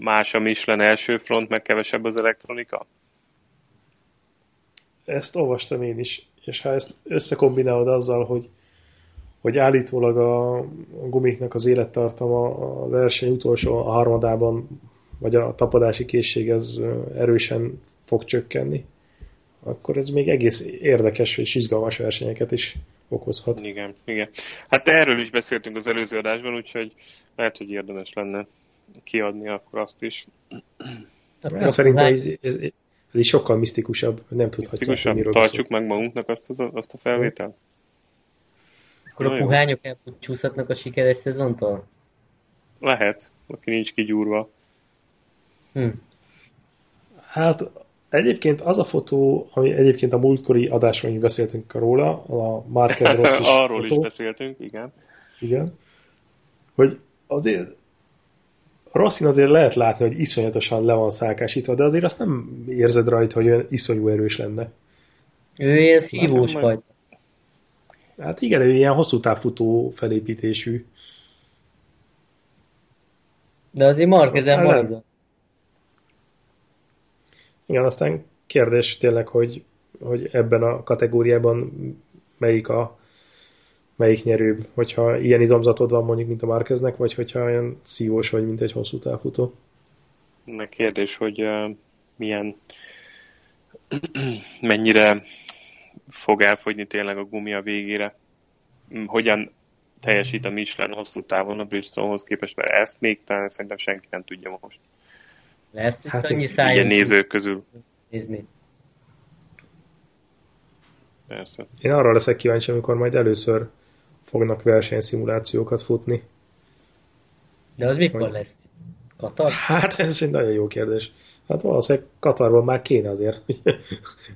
más a Michelin első front, meg kevesebb az elektronika? Ezt olvastam én is, és ha ezt összekombinálod azzal, hogy, hogy állítólag a, gumiknak az élettartama a verseny utolsó a harmadában, vagy a tapadási készség az ö, erősen fog csökkenni, akkor ez még egész érdekes és izgalmas versenyeket is okozhat. Igen, igen. Hát erről is beszéltünk az előző adásban, úgyhogy lehet, hogy érdemes lenne kiadni akkor azt is. Hát szerintem ez, ez, ez is sokkal misztikusabb, nem tudhatják, hogy Misztikusan miről tartsuk meg magunknak azt, az, azt a felvételt. Akkor a Na jó. puhányok elcsúszhatnak a sikeres szezontól? Lehet, aki nincs kigyúrva. Hm. Hát egyébként az a fotó, ami egyébként a múltkori adásban is beszéltünk róla, a Marquez Rossi Arról fotó, is beszéltünk, igen. igen, hogy azért Rossin azért lehet látni, hogy iszonyatosan le van szálkásítva, de azért azt nem érzed rajta, hogy olyan iszonyú erős lenne. Ő ilyen szívós vagy. Hát igen, ő ilyen hosszú távfutó felépítésű. De azért Markezen Aztán nem. marad. Igen, aztán kérdés tényleg, hogy, hogy ebben a kategóriában melyik a melyik nyerőbb, hogyha ilyen izomzatod van mondjuk, mint a Márkeznek, vagy hogyha olyan szívós vagy, mint egy hosszú távfutó. Meg kérdés, hogy uh, milyen mennyire fog elfogyni tényleg a gumi a végére. Hogyan teljesít a Michelin hosszú távon a Bridgestonehoz képest, mert ezt még talán szerintem senki nem tudja most. Lesz hát annyi szájunk nézők közül. Nézni. Persze. Én arra leszek kíváncsi, amikor majd először fognak versenyszimulációkat futni. De az mikor hogy... lesz? Katar? Hát ez egy nagyon jó kérdés. Hát valószínűleg Katarban már kéne azért, hogy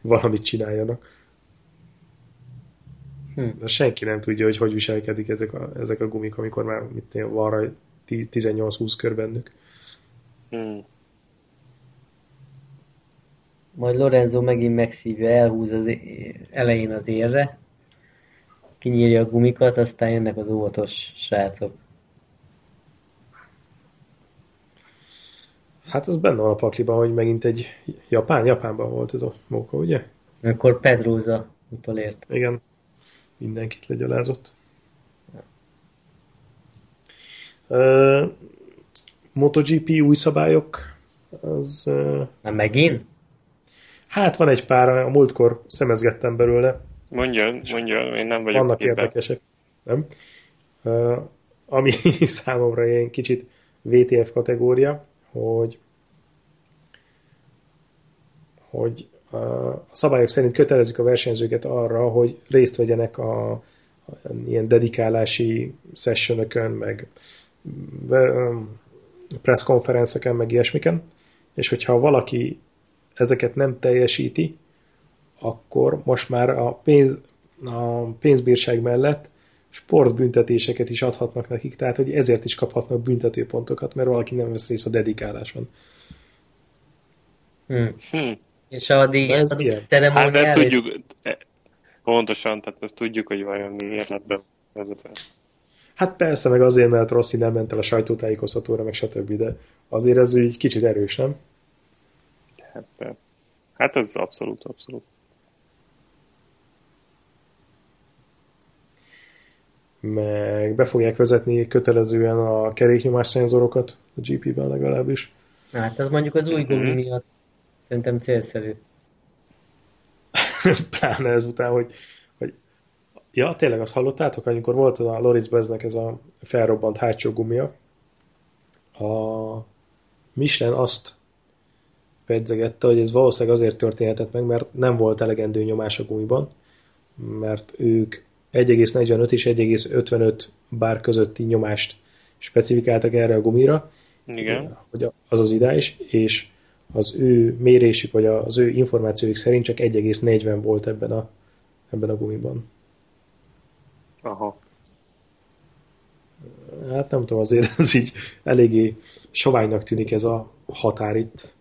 valamit csináljanak. Hm. De senki nem tudja, hogy hogy viselkedik ezek a, ezek a gumik, amikor már mit van rá 18-20 kör bennük. Hm. Majd Lorenzo megint megszívja, elhúz az elején az érre, kinyírja a gumikat, aztán jönnek az óvatos srácok. Hát az benne van a pakliban, hogy megint egy Japán, Japánban volt ez a móka, ugye? Akkor Pedroza utolért. Igen, mindenkit legyalázott. Uh, MotoGP új szabályok, az... Uh, Na megint? Hát van egy pár, a múltkor szemezgettem belőle. Mondja, mondja, én nem vagyok Vannak képben. érdekesek, nem? Uh, ami számomra ilyen kicsit VTF kategória, hogy hogy a szabályok szerint kötelezik a versenyzőket arra, hogy részt vegyenek a, a ilyen dedikálási sessionökön, meg presszkonferenceken, meg ilyesmiken, és hogyha valaki ezeket nem teljesíti, akkor most már a, pénz, a pénzbírság mellett sportbüntetéseket is adhatnak nekik, tehát hogy ezért is kaphatnak büntetőpontokat, mert valaki nem vesz részt a dedikáláson. Hmm. És a díj ez Hát ezt tudjuk, pontosan, tehát ezt tudjuk, hogy vajon miért lett bevezetve. Hát persze, meg azért, mert Rossi nem ment el a sajtótájékoztatóra, meg stb., de azért ez így kicsit erős, nem? Hát, hát ez abszolút, abszolút. meg be fogják vezetni kötelezően a keréknyomás szenzorokat a GP-ben legalábbis. Hát az mondjuk az új gumi miatt szerintem célszerű. Pláne ezután, hogy, hogy ja, tényleg azt hallottátok, amikor volt a Loris Beznek ez a felrobbant hátsó gumia, a Michelin azt pedzegette, hogy ez valószínűleg azért történhetett meg, mert nem volt elegendő nyomás a gumiban, mert ők 1,45 és 1,55 bár közötti nyomást specifikáltak erre a gumira, Igen. hogy az az ideális, és az ő mérésük, vagy az ő információik szerint csak 1,40 volt ebben a, ebben a gumiban. Aha. Hát nem tudom, azért ez így eléggé soványnak tűnik ez a határ itt,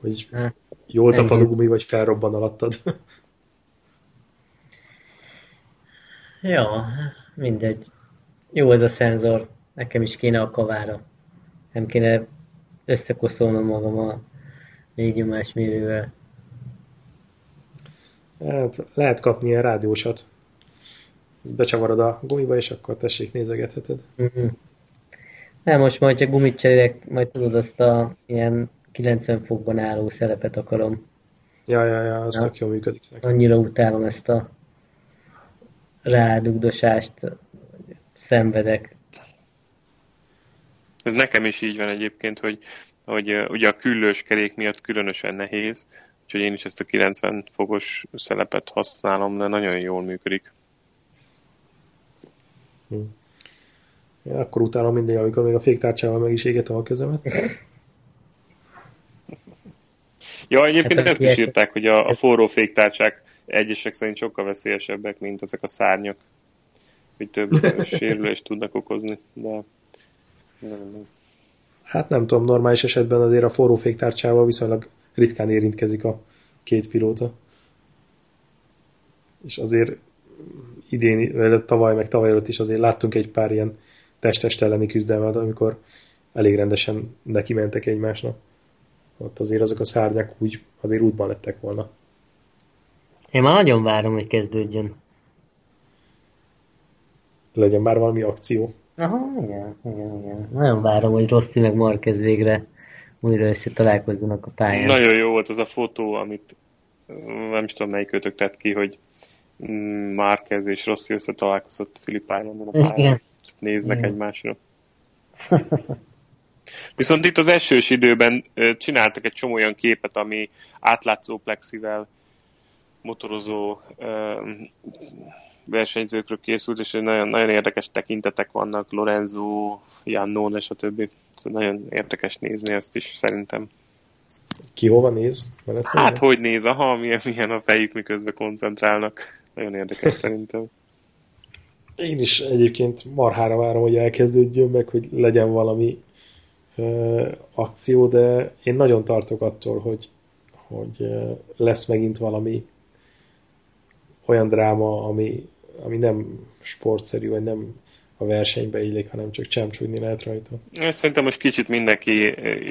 hogy hát, jól tapad a gumi, vagy felrobban alattad. Ja, mindegy. Jó ez a szenzor. Nekem is kéne a kavára. Nem kéne összekoszolnom magam a mérővel. Hát, lehet kapni ilyen rádiósat. Becsavarod a gumiba, és akkor tessék, nézegetheted. Mm-hmm. Nem, most majd, ha gumit cserélek, majd tudod azt a ilyen 90 fokban álló szerepet akarom. Ja, ja, ja, az tök jól működik. Nekem. Annyira utálom ezt a rádugdosást szenvedek. Ez nekem is így van egyébként, hogy, hogy ugye a küllős kerék miatt különösen nehéz, úgyhogy én is ezt a 90 fogos szelepet használom, de nagyon jól működik. Hm. Ja, akkor utálom mindig, amikor még a féktárcsával meg is égetem a közemet. Ja, egyébként hát, ezt is írták, hogy a, a forró féktárcsák egyesek szerint sokkal veszélyesebbek, mint ezek a szárnyak, hogy több sérülést tudnak okozni, de nem, Hát nem tudom, normális esetben azért a forró féktárcsával viszonylag ritkán érintkezik a két pilóta. És azért idén, vagy tavaly, meg tavaly előtt is azért láttunk egy pár ilyen testest elleni küzdelmet, amikor elég rendesen neki mentek egymásnak. ott azért azok a szárnyak úgy, azért útban lettek volna. Én már nagyon várom, hogy kezdődjön. Legyen már valami akció. Aha, igen, igen, igen. Nagyon várom, hogy Rossi meg Marquez végre újra össze találkozzanak a pályán. Nagyon jó volt az a fotó, amit nem is tudom melyik kötök tett ki, hogy Márquez és Rossi összetalálkozott Filip Islandon a pályán. Igen. Néznek Igen. egymásra. Viszont itt az esős időben csináltak egy csomó olyan képet, ami átlátszó plexivel motorozó versenyzőkről készült, és nagyon, nagyon érdekes tekintetek vannak, Lorenzo, Jannone, és a többi. Szóval nagyon érdekes nézni ezt is, szerintem. Ki hova néz? Veled hát, hogy, hogy néz? Aha, milyen, milyen a fejük, miközben koncentrálnak. Nagyon érdekes szerintem. Én is egyébként marhára várom, hogy elkezdődjön meg, hogy legyen valami ö, akció, de én nagyon tartok attól, hogy, hogy ö, lesz megint valami olyan dráma, ami, ami nem sportszerű, vagy nem a versenybe illik, hanem csak csámcsújni lehet rajta. Szerintem most kicsit mindenki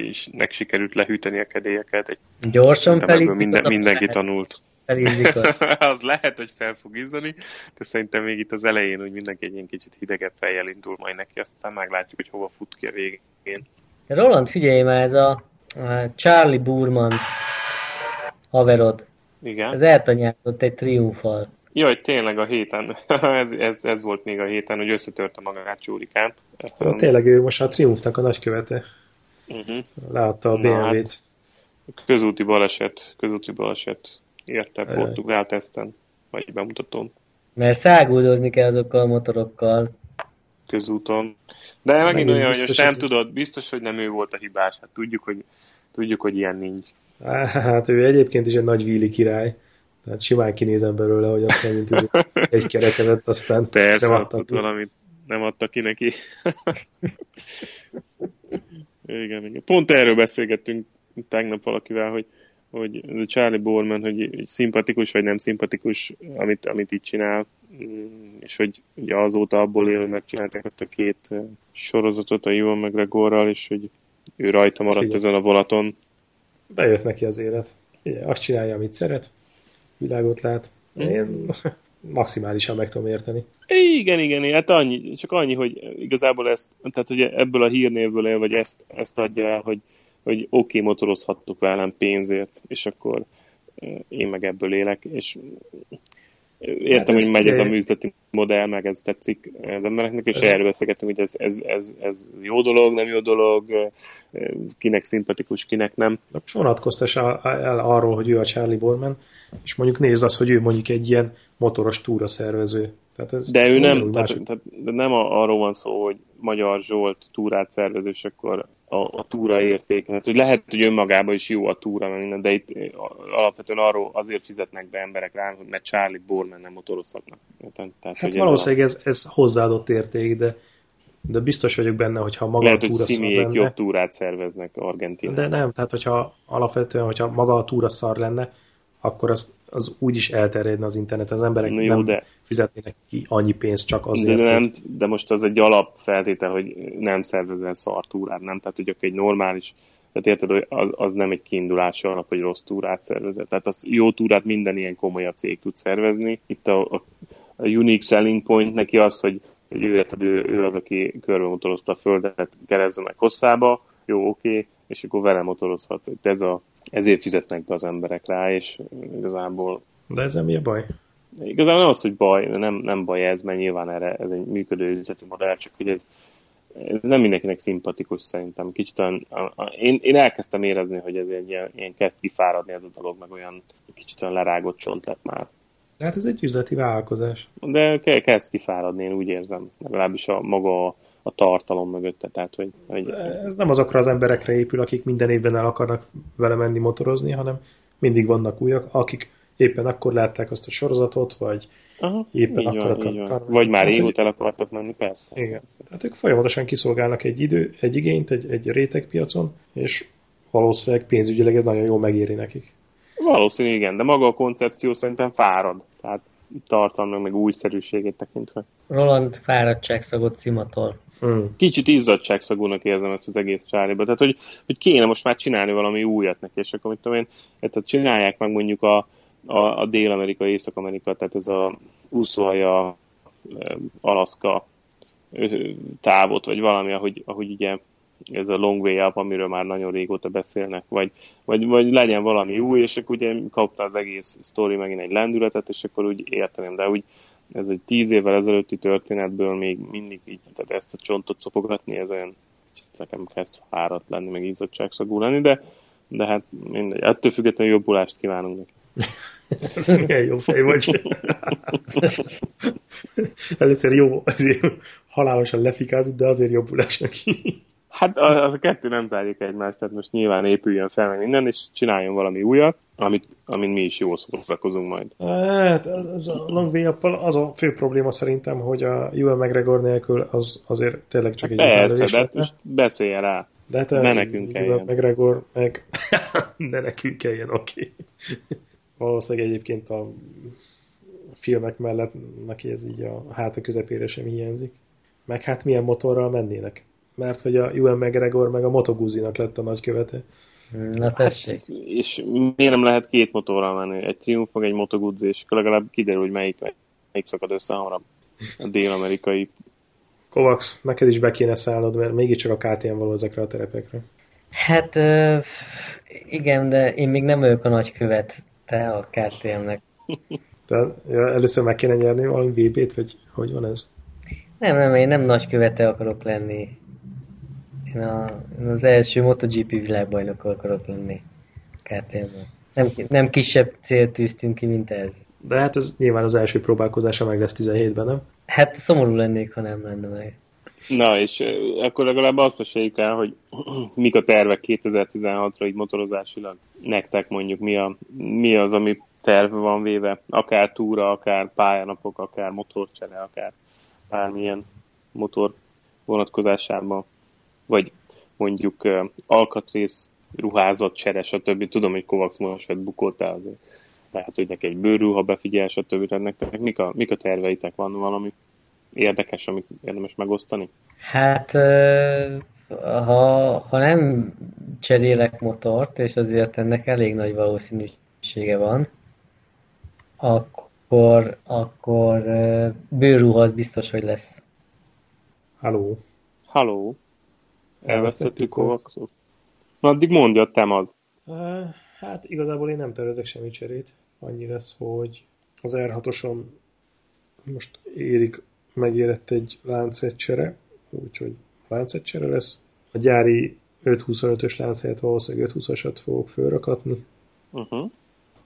is nek sikerült lehűteni a kedélyeket. Egy, Gyorsan felé. Minden, mindenki tanult. az lehet, hogy fel fog izzani, de szerintem még itt az elején, hogy mindenki egy ilyen kicsit hidegebb fejjel indul majd neki, aztán meglátjuk, hogy hova fut ki a végén. Roland, figyelj már, ez a, a Charlie Burman haverod. Igen. Ez eltanyázott egy triumfal. Jaj, tényleg a héten, ez, ez, ez, volt még a héten, hogy összetörte magát Csúrikán. Ja, tényleg ő most a Triumfnak a nagykövete. Uh-huh. Látta a BMW-t. Hát, közúti baleset, közúti baleset érte Portugál teszten, vagy bemutatón. Mert száguldozni kell azokkal a motorokkal. Közúton. De megint, megint olyan, hogy nem ez... tudod, biztos, hogy nem ő volt a hibás. Hát tudjuk, hogy, tudjuk, hogy ilyen nincs. Hát ő egyébként is egy nagy víli király. Tehát simán kinézem belőle, hogy azt hogy egy kerekezett, aztán Persze, nem adtak ki. valamit nem adta ki neki. igen, igen. Pont erről beszélgettünk tegnap valakivel, hogy, hogy Charlie Borman, hogy, hogy szimpatikus vagy nem szimpatikus, amit, amit itt csinál, és hogy ugye azóta abból él, hogy megcsinálták ott a két sorozatot a Ivan McGregorral, és hogy ő rajta maradt Igen. ezen a vonaton. Bejött neki az élet. Igen, azt csinálja, amit szeret világot lát. Mm. Én maximálisan meg tudom érteni. Igen, igen, hát annyi, csak annyi, hogy igazából ezt, tehát ugye ebből a hírnévből él, vagy ezt, ezt adja el, hogy, hogy oké, okay, motorozhattuk velem pénzért, és akkor eh, én meg ebből élek, és értem, hát hogy megy ez a műzleti modell, meg ez tetszik az embereknek, és ez... erről beszélgetünk, hogy ez, ez, ez, ez jó dolog, nem jó dolog, kinek szimpatikus, kinek nem. Vonatkoztas el arról, hogy ő a Charlie Borman, és mondjuk nézd azt, hogy ő mondjuk egy ilyen motoros túra szervező. Tehát ez de ő nem, tehát, tehát, de nem arról van szó, hogy Magyar Zsolt túrát szervez, és akkor a, a túra érték. Hát, hogy lehet, hogy önmagában is jó a túra, minden, de itt alapvetően arról azért fizetnek be emberek rá, hogy mert Charlie Borman nem motorozhatnak. Tehát, hát hogy valószínűleg ez, a... ez, ez hozzáadott érték, de de biztos vagyok benne, hogyha maga Lehet, a túra hogy szar lenne... jobb túrát szerveznek Argentinában. De nem, tehát hogyha alapvetően, hogyha maga a túra szar lenne, akkor az, az úgy is elterjedne az interneten. Az emberek jó, nem de... fizetnének ki annyi pénzt csak azért, de, nem, hogy... de most az egy alapfeltétel, hogy nem szervezel szar túrát, nem? Tehát, hogy egy normális tehát érted, hogy az, az nem egy kiindulási alap, hogy rossz túrát szervezett. Tehát az jó túrát minden ilyen komolyabb cég tud szervezni. Itt a, a, a unique selling point neki az, hogy, hogy ő, ő, ő az, aki körbemotorozta a földet keresztül meg hosszába, jó, oké, okay, és akkor vele motorozhatsz. Ez a, ezért fizetnek be az emberek rá, és igazából... De ez mi a baj? Igazából nem az, hogy baj, nem, nem baj ez, mert nyilván erre ez egy működő üzleti modell, csak hogy ez, ez nem mindenkinek szimpatikus szerintem. Kicsit olyan, a, a, én, én elkezdtem érezni, hogy ez egy ilyen, ilyen kezd kifáradni ez a dolog, meg olyan kicsit olyan lerágott csont lett már. Hát ez egy üzleti vállalkozás. De kezd kifáradni, én úgy érzem. Legalábbis a maga a tartalom mögötte. Tehát, hogy, hogy... Ez nem azokra az emberekre épül, akik minden évben el akarnak vele menni motorozni, hanem mindig vannak újak, akik éppen akkor látták azt a sorozatot, vagy Aha, éppen akkor van, akar, Vagy már hát, régóta el akartak menni, persze. Igen. Hát ők folyamatosan kiszolgálnak egy idő, egy igényt, egy, egy rétegpiacon, és valószínűleg pénzügyileg ez nagyon jól megéri nekik. Valószínűleg igen, de maga a koncepció szerintem fárad. Tehát tartalmak, meg újszerűségét tekintve. Roland fáradtságszagot cimatol. Hmm. Kicsit izzadságszagúnak érzem ezt az egész csáriba. Tehát, hogy, hogy kéne most már csinálni valami újat neki, és akkor mit tudom én, tehát csinálják meg mondjuk a, a, a Dél-Amerika, Észak-Amerika, tehát ez a úszóhaja, Alaszka távot, vagy valami, ahogy, ahogy ugye ez a long way up, amiről már nagyon régóta beszélnek, vagy, vagy, vagy legyen valami új, és akkor ugye kapta az egész sztori megint egy lendületet, és akkor úgy érteném, de úgy ez egy tíz évvel ezelőtti történetből még mindig így, tehát ezt a csontot szopogatni, ez olyan nekem kezd fáradt lenni, meg izzadságszagú lenni, de, de hát mindegy, ettől függetlenül jobbulást kívánunk neki. Ez milyen jó fej vagy. Először jó, azért halálosan lefikázott, de azért jobbulás neki. Hát a, a kettő nem zárjuk egymást, tehát most nyilván épüljön fel meg minden, és csináljon valami újat, amit, amit mi is jól szórakozunk majd. Hát az a long az a fő probléma szerintem, hogy a Ewan McGregor nélkül az azért tényleg csak egy Persze, de hát beszéljen rá. De hát ne nekünk kelljen. McGregor meg ne nekünk kelljen, oké. Okay. Valószínűleg egyébként a filmek mellett neki ez így a háta közepére sem hiányzik. Meg hát milyen motorral mennének? Mert hogy a Ewan McGregor meg a Moto Guzzi-nak lett a nagykövete. Na tessék. Hát, és miért nem lehet két motorral menni? Egy Triumph, meg egy Moto Guzzi, és akkor legalább kiderül, hogy melyik, melyik szakad össze hamarabb. A dél-amerikai. Kovacs, neked is be kéne szállnod, mert mégiscsak a KTM való ezekre a terepekre. Hát igen, de én még nem vagyok a nagykövet, te a KTM-nek. Tehát ja, először meg kéne nyerni valami VB-t, vagy hogy van ez? Nem, nem, én nem nagykövete akarok lenni. Én, a, én az első MotoGP világbajnok akarok lenni KTM-ben. Nem, nem kisebb célt tűztünk ki, mint ez. De hát ez nyilván az első próbálkozása meg lesz 17-ben, nem? Hát szomorú lennék, ha nem lenne meg. Na, és akkor legalább azt meséljük el, hogy mik a tervek 2016-ra így motorozásilag. Nektek mondjuk mi, a, mi az, ami terv van véve, akár túra, akár pályanapok, akár motorcsere, akár bármilyen motor vonatkozásában vagy mondjuk uh, alkatrész, ruházat, csere, stb. Tudom, hogy Kovacs most vett bukótál, azért lehet, hogy neki egy bőrruha befigyel, stb. Nektek mik a, mik a terveitek? Van valami érdekes, amit érdemes megosztani? Hát, ha, ha nem cserélek motort, és azért ennek elég nagy valószínűsége van, akkor, akkor bőrruha az biztos, hogy lesz. Halló. Halló. Elvesztettük Kovacsot. Addig mondja, te az. Hát igazából én nem tervezek semmi cserét. Annyi lesz, hogy az R6-oson most érik megérett egy láncetcsere, úgyhogy láncetcsere lesz. A gyári 525-ös lánc helyett valószínűleg 520-asat fogok fölrakatni. Uh-huh.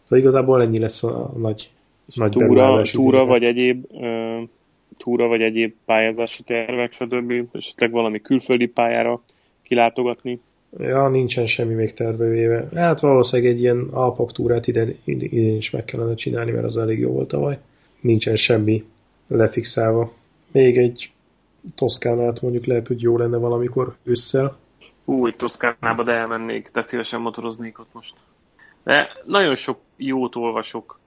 Szóval igazából ennyi lesz a, nagy, nagy túra, túra vagy egyéb uh, túra, vagy egyéb pályázási tervek, stb. Esetleg valami külföldi pályára kilátogatni? Ja, nincsen semmi még tervevéve. Hát valószínűleg egy ilyen Alpak túrát idén, idén is meg kellene csinálni, mert az elég jó volt tavaly. Nincsen semmi lefixálva. Még egy Toszkánát mondjuk lehet, hogy jó lenne valamikor ősszel. Új, Toszkánába, de elmennék, de szívesen motoroznék ott most. De nagyon sok jót olvasok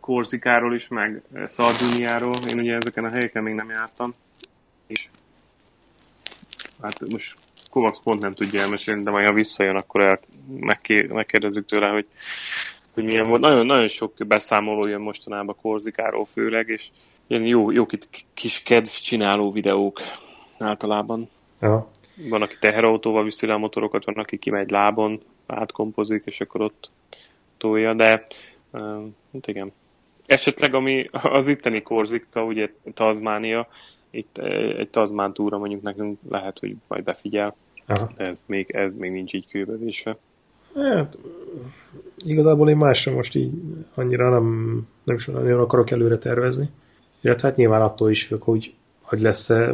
Korzikáról is, meg Szarduniáról. Én ugye ezeken a helyeken még nem jártam. És hát most Kovacs pont nem tudja elmesélni, de majd ha visszajön, akkor el, megkérdezzük tőle, hogy, hogy milyen volt. Nagyon, nagyon sok beszámoló jön mostanában Korzikáról főleg, és ilyen jó, jó kis kedv csináló videók általában. Ja. Van, aki teherautóval viszi le a motorokat, van, aki kimegy lábon, átkompozik, és akkor ott tolja, de Hát igen. Esetleg ami az itteni Korzika, ugye Tazmánia, itt egy Tazmán túra mondjuk nekünk lehet, hogy majd befigyel. Aha. De ez még, ez még nincs így kőbevésve. Hát, igazából én másra most így annyira nem, nem is nagyon akarok előre tervezni. Illetve hát nyilván attól is függ, hogy, hogy lesz-e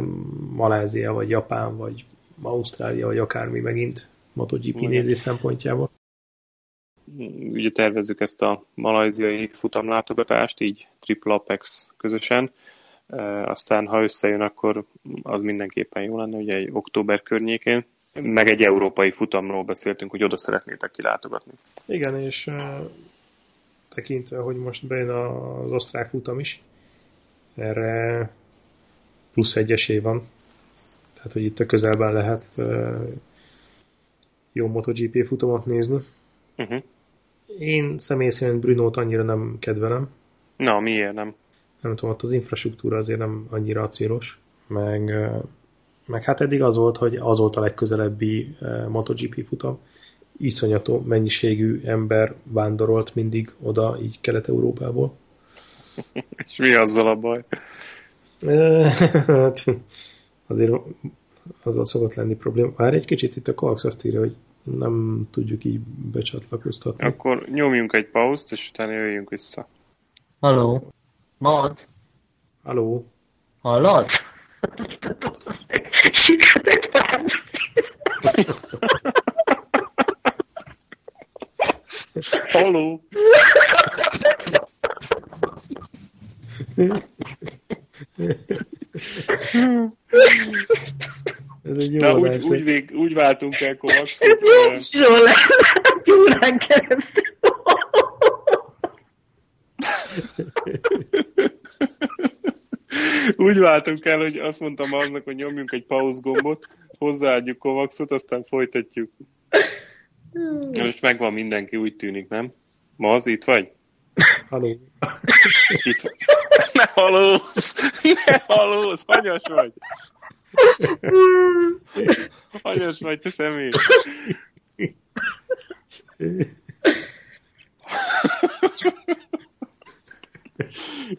Malázia, vagy Japán, vagy Ausztrália, vagy akármi megint MotoGP nézés szempontjából ugye tervezzük ezt a malajziai futamlátogatást, így Triple Apex közösen. Aztán, ha összejön, akkor az mindenképpen jó lenne, ugye egy október környékén. Meg egy európai futamról beszéltünk, hogy oda szeretnétek kilátogatni. Igen, és tekintve, hogy most bejön az osztrák futam is, erre plusz egy esély van. Tehát, hogy itt a közelben lehet jó MotoGP futamot nézni. Uh-huh. Én személy szerint Brunót annyira nem kedvelem. Na, miért nem? Nem tudom, ott az infrastruktúra azért nem annyira acélos. Meg, meg hát eddig az volt, hogy az volt a legközelebbi MotoGP futam. Iszonyató mennyiségű ember vándorolt mindig oda, így Kelet-Európából. És mi azzal a baj? hát, azért azzal szokott lenni probléma. Már egy kicsit itt a Coax azt írja, hogy nem tudjuk így becsatlakoztatni. Akkor nyomjunk egy pauzt, és utána jöjjünk vissza. Haló? Mad? Haló? Hallod? Ez egy jó Na, úgy, úgy, vég, úgy váltunk el Kovacs, Ez jó, jó lehet, órán keresztül. úgy váltunk el, hogy azt mondtam aznak, hogy nyomjunk egy pauz gombot, hozzáadjuk Kovaxot, aztán folytatjuk. Most megvan mindenki, úgy tűnik, nem? Ma az itt vagy? Haló? Itt vagy. Ne halóz! Ne halóz! Hanyas vagy! Hanyas vagy, te személy!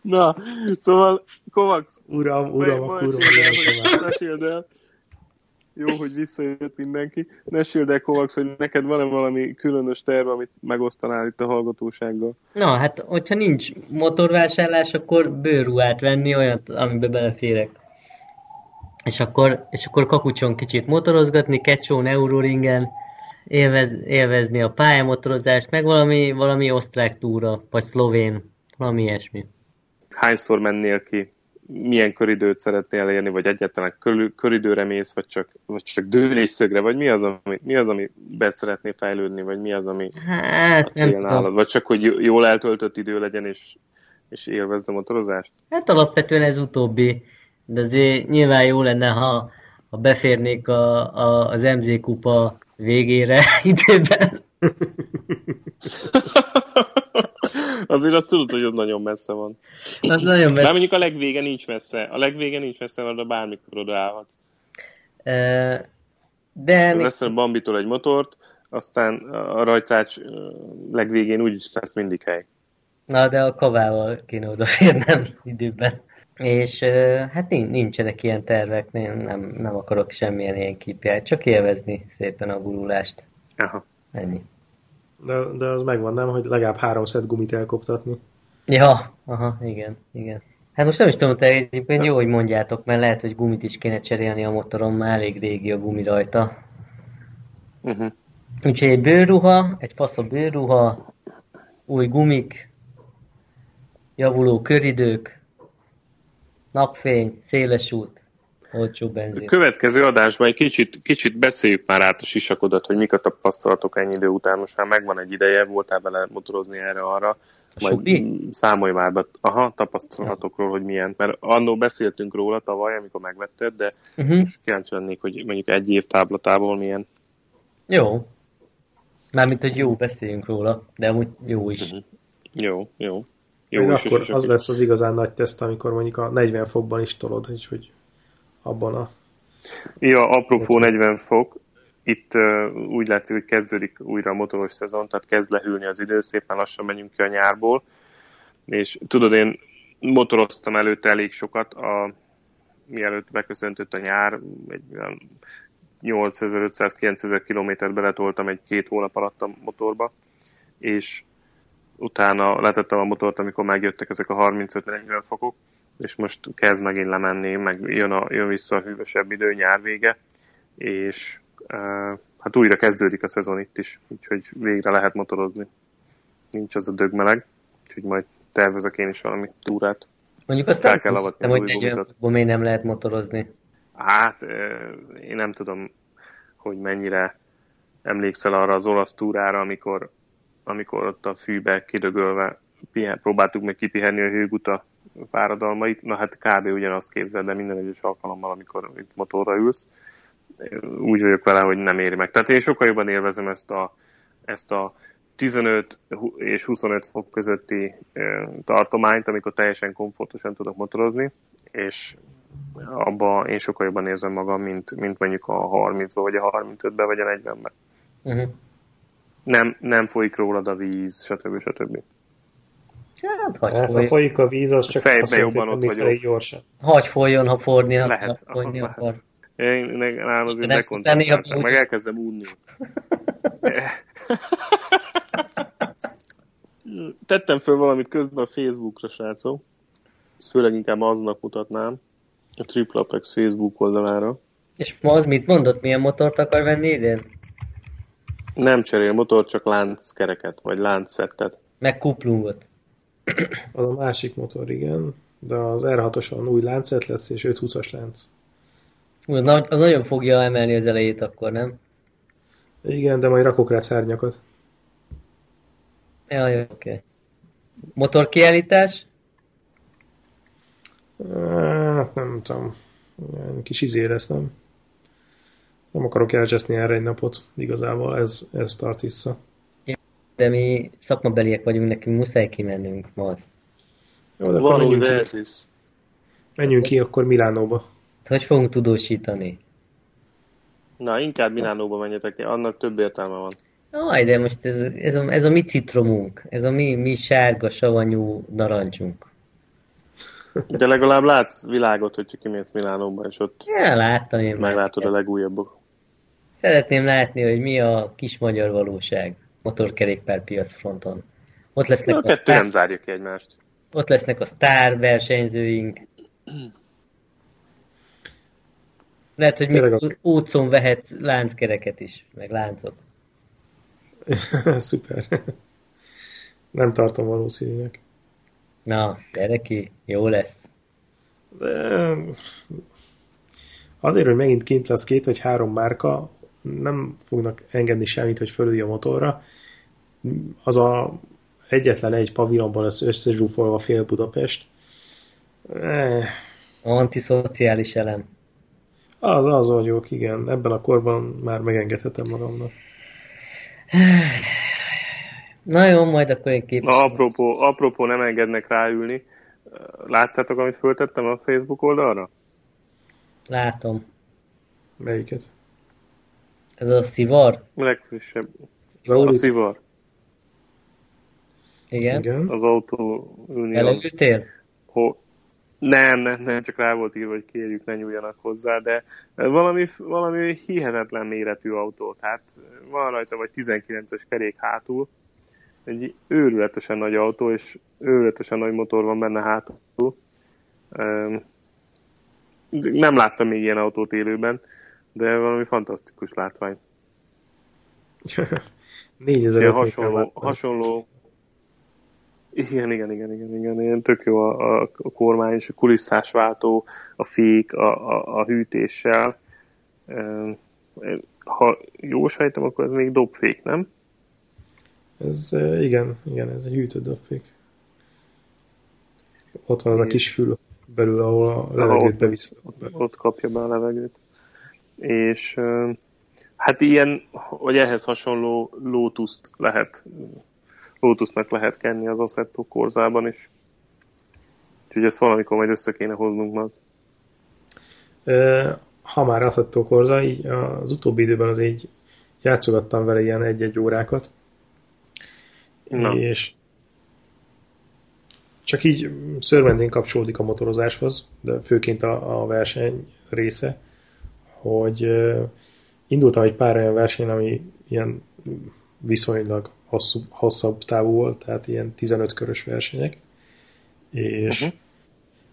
Na, szóval Kovacs, Uram, uram, a kurva. meséld el, jó, hogy visszajött mindenki. Meséld el, Kovacs, hogy neked van-e valami különös terv, amit megosztanál itt a hallgatósággal? Na, hát, hogyha nincs motorvásárlás, akkor bőrruhát venni, olyat, amiben beleférek. És akkor, és akkor kakucson kicsit motorozgatni, kecsón, euroringen, élvez, élvezni a pályamotorozást, meg valami, valami osztrák túra, vagy szlovén, valami ilyesmi. Hányszor mennél ki? Milyen köridőt szeretnél elérni, vagy egyáltalán körül, köridőre mész, vagy csak, vagy csak dőlésszögre, vagy mi az, ami, mi az, ami be szeretné fejlődni, vagy mi az, ami a Hát, nem cél nálad? Vagy csak, hogy jól eltöltött idő legyen, és, és élvezd a motorozást? Hát alapvetően ez utóbbi, de azért nyilván jó lenne, ha, ha beférnék a, a, az MZ kupa végére időben. Azért azt tudod, hogy az nagyon messze van. Az nagyon Már messze. mondjuk a legvége nincs messze. A legvége nincs messze, mert bármikor odaállhatsz. Ö, De Veszel Bambitól egy motort, aztán a rajtács legvégén úgyis lesz mindig hely. na, de a kavával kéne odaférnem időben. És hát nin- nincsenek ilyen tervek, nem, nem, nem akarok semmilyen ilyen KPI, csak élvezni szépen a gurulást. Aha. Ennyi. De, de az megvan, nem, hogy legalább három szett gumit elkoptatni. Ja, aha, igen, igen. Hát most nem is tudom, te egyébként jó, hogy mondjátok, mert lehet, hogy gumit is kéne cserélni a motoron, már elég régi a gumi rajta. Uh-huh. Úgyhogy egy bőrruha, egy faszom bőrruha, új gumik, javuló köridők, napfény, széles út, olcsó A benzin. következő adásban egy kicsit, kicsit beszéljük már át a sisakodat, hogy mik a tapasztalatok ennyi idő után. Most már megvan egy ideje, voltál vele motorozni erre-arra. A Subi? számolj már be, aha, tapasztalatokról, hogy milyen. Mert annó beszéltünk róla tavaly, amikor megvetted, de Uh-huh. kíváncsi lennék, hogy mondjuk egy év táblatából milyen. Jó. Mármint, hogy jó, beszéljünk róla, de amúgy jó is. Mhm. Jó, jó. Jó, és, akkor és, az lesz az igazán nagy teszt, amikor mondjuk a 40 fokban is tolod, és hogy abban a... Ja, apropó 40 fok, itt uh, úgy látszik, hogy kezdődik újra a motoros szezon, tehát kezd lehűlni az idő, szépen lassan megyünk ki a nyárból, és tudod, én motoroztam előtte elég sokat, a, mielőtt beköszöntött a nyár, egy olyan 8500-9000 kilométert beletoltam egy két hónap alatt a motorba, és utána letettem a motort, amikor megjöttek ezek a 35-40 fokok, és most kezd megint lemenni, meg jön, a, jön vissza a hűvösebb idő, nyár vége, és uh, hát újra kezdődik a szezon itt is, úgyhogy végre lehet motorozni. Nincs az a dögmeleg, úgyhogy majd tervezek én is valami túrát. Mondjuk azt Fel kell avatni az hogy egy olyan még nem lehet motorozni. Hát, uh, én nem tudom, hogy mennyire emlékszel arra az olasz túrára, amikor, amikor ott a fűbe kidögölve pihen, próbáltuk meg kipihenni a hőguta fáradalmait, na hát kb. ugyanazt képzeld, de minden egyes alkalommal, amikor itt motorra ülsz, úgy vagyok vele, hogy nem éri meg. Tehát én sokkal jobban élvezem ezt a, ezt a 15 és 25 fok közötti tartományt, amikor teljesen komfortosan tudok motorozni, és abba én sokkal jobban érzem magam, mint, mint mondjuk a 30-ba, vagy a 35-be, vagy a 40-be. Uh-huh. Nem, nem folyik rólad a víz, stb. stb. Hát, hagy hát, ha folyik a víz, az csak Fejbe jobban ott vagyok. gyorsan. Hagy folyjon, ha forni, lehet, ha folyni lehet. akar. Én nálam azért ne koncentráltam, meg elkezdem unni. Tettem föl valamit közben a Facebookra, srácok. Főleg inkább aznak mutatnám. A Triple Apex Facebook oldalára. És ma az mit mondott? Milyen motort akar venni idén? Nem cserél motor, csak lánckereket, vagy láncszettet. Meg kuplungot. Az a másik motor, igen. De az R6-oson új láncet lesz, és 520-as lánc. Az nagyon fogja emelni az elejét akkor, nem? Igen, de majd rakok rá szárnyakat. Jaj, oké. Okay. Motorkiállítás? Hát nem tudom. Ilyen kis izé lesz, nem? Nem akarok elcseszni erre egy napot. Igazából ez, ez tart vissza. De mi szakmabeliek vagyunk, nekünk muszáj kimennünk ma. Jó, de Van menjünk ki. menjünk ki akkor Milánóba. Hogy fogunk tudósítani? Na, inkább Milánóba menjetek, annak több értelme van. Aj, de most ez, ez, a, ez a mi citromunk, ez a mi, mi sárga, savanyú narancsunk. De legalább látsz világot, hogyha kimész Milánóba, és ott ja, láttam én meglátod a legújabbak. Szeretném látni, hogy mi a kis magyar valóság motorkerékpárpiac fronton. Ott lesznek a, a kettő nem zárja ki egymást. Ott lesznek a sztár versenyzőink. Lehet, hogy még útszon vehet lánckereket is, meg láncot. Szuper. Nem tartom valószínűnek. Na, gyere ki, jó lesz. De azért, hogy megint kint lesz két vagy három márka, nem fognak engedni semmit, hogy fölülj a motorra. Az a egyetlen egy pavilonban lesz összezsúfolva fél Budapest. Eh. Antiszociális elem. Az, az vagyok, igen. Ebben a korban már megengedhetem magamnak. Na jó, majd akkor én képes. Na, apropó, apropó, nem engednek ráülni. Láttátok, amit föltettem a Facebook oldalra? Látom. Melyiket? Ez a szivar? Legfrissebb. A, szivar. Igen? Igen. Az autó ülni. Elevültél? Ho- nem, nem, nem, csak rá volt írva, hogy kérjük, ne nyúljanak hozzá, de valami, valami hihetetlen méretű autó. Tehát van rajta vagy 19-es kerék hátul, egy őrületesen nagy autó, és őrületesen nagy motor van benne hátul. Nem láttam még ilyen autót élőben, de valami fantasztikus látvány. 4000 hasonló, hasonló, igen, igen, igen, igen, igen, ilyen tök jó a, a, a kormány és a kulisszásváltó, a fék, a, a, a hűtéssel. Ha jó sejtem, akkor ez még dobfék, nem? Ez igen, igen, ez egy hűtő dobfék. Ott van az a kis fül belül, ahol a levegőt bevisz. Ott, ott kapja be a levegőt. És hát ilyen, vagy ehhez hasonló lótuszt lehet Lotusnak lehet kenni az Assetto korzában is. Úgyhogy ezt valamikor majd össze kéne hoznunk az. Ha már Assetto korza, így az utóbbi időben az így játszogattam vele ilyen egy-egy órákat. Na. És csak így szörmendén kapcsolódik a motorozáshoz, de főként a, a verseny része, hogy indultam egy pár olyan verseny, ami ilyen viszonylag hosszú, hosszabb távú volt, tehát ilyen 15 körös versenyek, és uh-huh.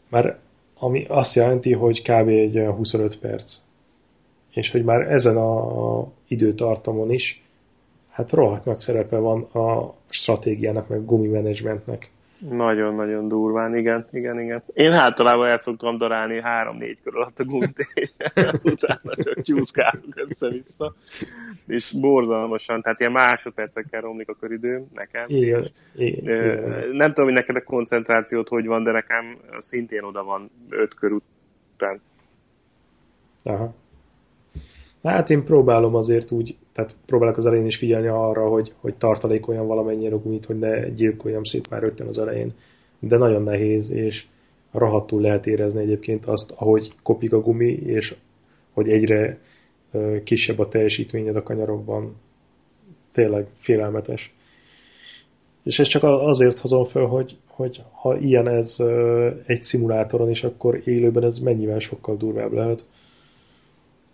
már ami azt jelenti, hogy kb. egy 25 perc. És hogy már ezen a időtartamon is, hát rohadt nagy szerepe van a stratégiának, meg gumimenedzsmentnek. Nagyon-nagyon durván, igen, igen, igen. Én általában el szoktam darálni három-négy kör alatt a gumit, és utána csak csúszkálok össze-vissza. És borzalmasan, tehát ilyen másodpercekkel romlik a köridő nekem. Igen, igen, igen. Nem tudom, hogy neked a koncentrációt hogy van, de nekem szintén oda van öt kör után. Aha. Hát én próbálom azért úgy, tehát próbálok az elején is figyelni arra, hogy, hogy tartalékoljam valamennyire gumit, hogy ne gyilkoljam szét már rögtön az elején. De nagyon nehéz, és rahattul lehet érezni egyébként azt, ahogy kopik a gumi, és hogy egyre kisebb a teljesítményed a kanyarokban. Tényleg félelmetes. És ezt csak azért hozom fel, hogy, hogy ha ilyen ez egy szimulátoron is, akkor élőben ez mennyivel sokkal durvább lehet.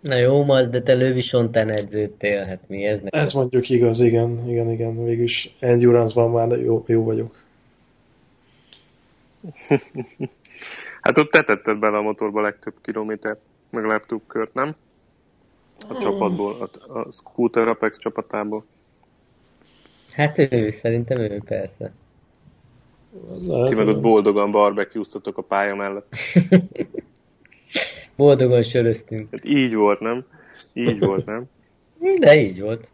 Na jó, az, de te lővisontán edződtél, hát mi ez? Neked? Ez mondjuk igaz, igen, igen, igen. Végülis endurance-ban már jó, jó vagyok. hát ott te tetted bele a motorba legtöbb kilométert, meg legtöbb kört, nem? A hmm. csapatból, a, a Scooter Apex csapatából. Hát ő, szerintem ő, persze. Ti meg ott boldogan barbecue a pálya mellett. Boldogan söröztünk. Hát így volt, nem? Így volt, nem? De így volt.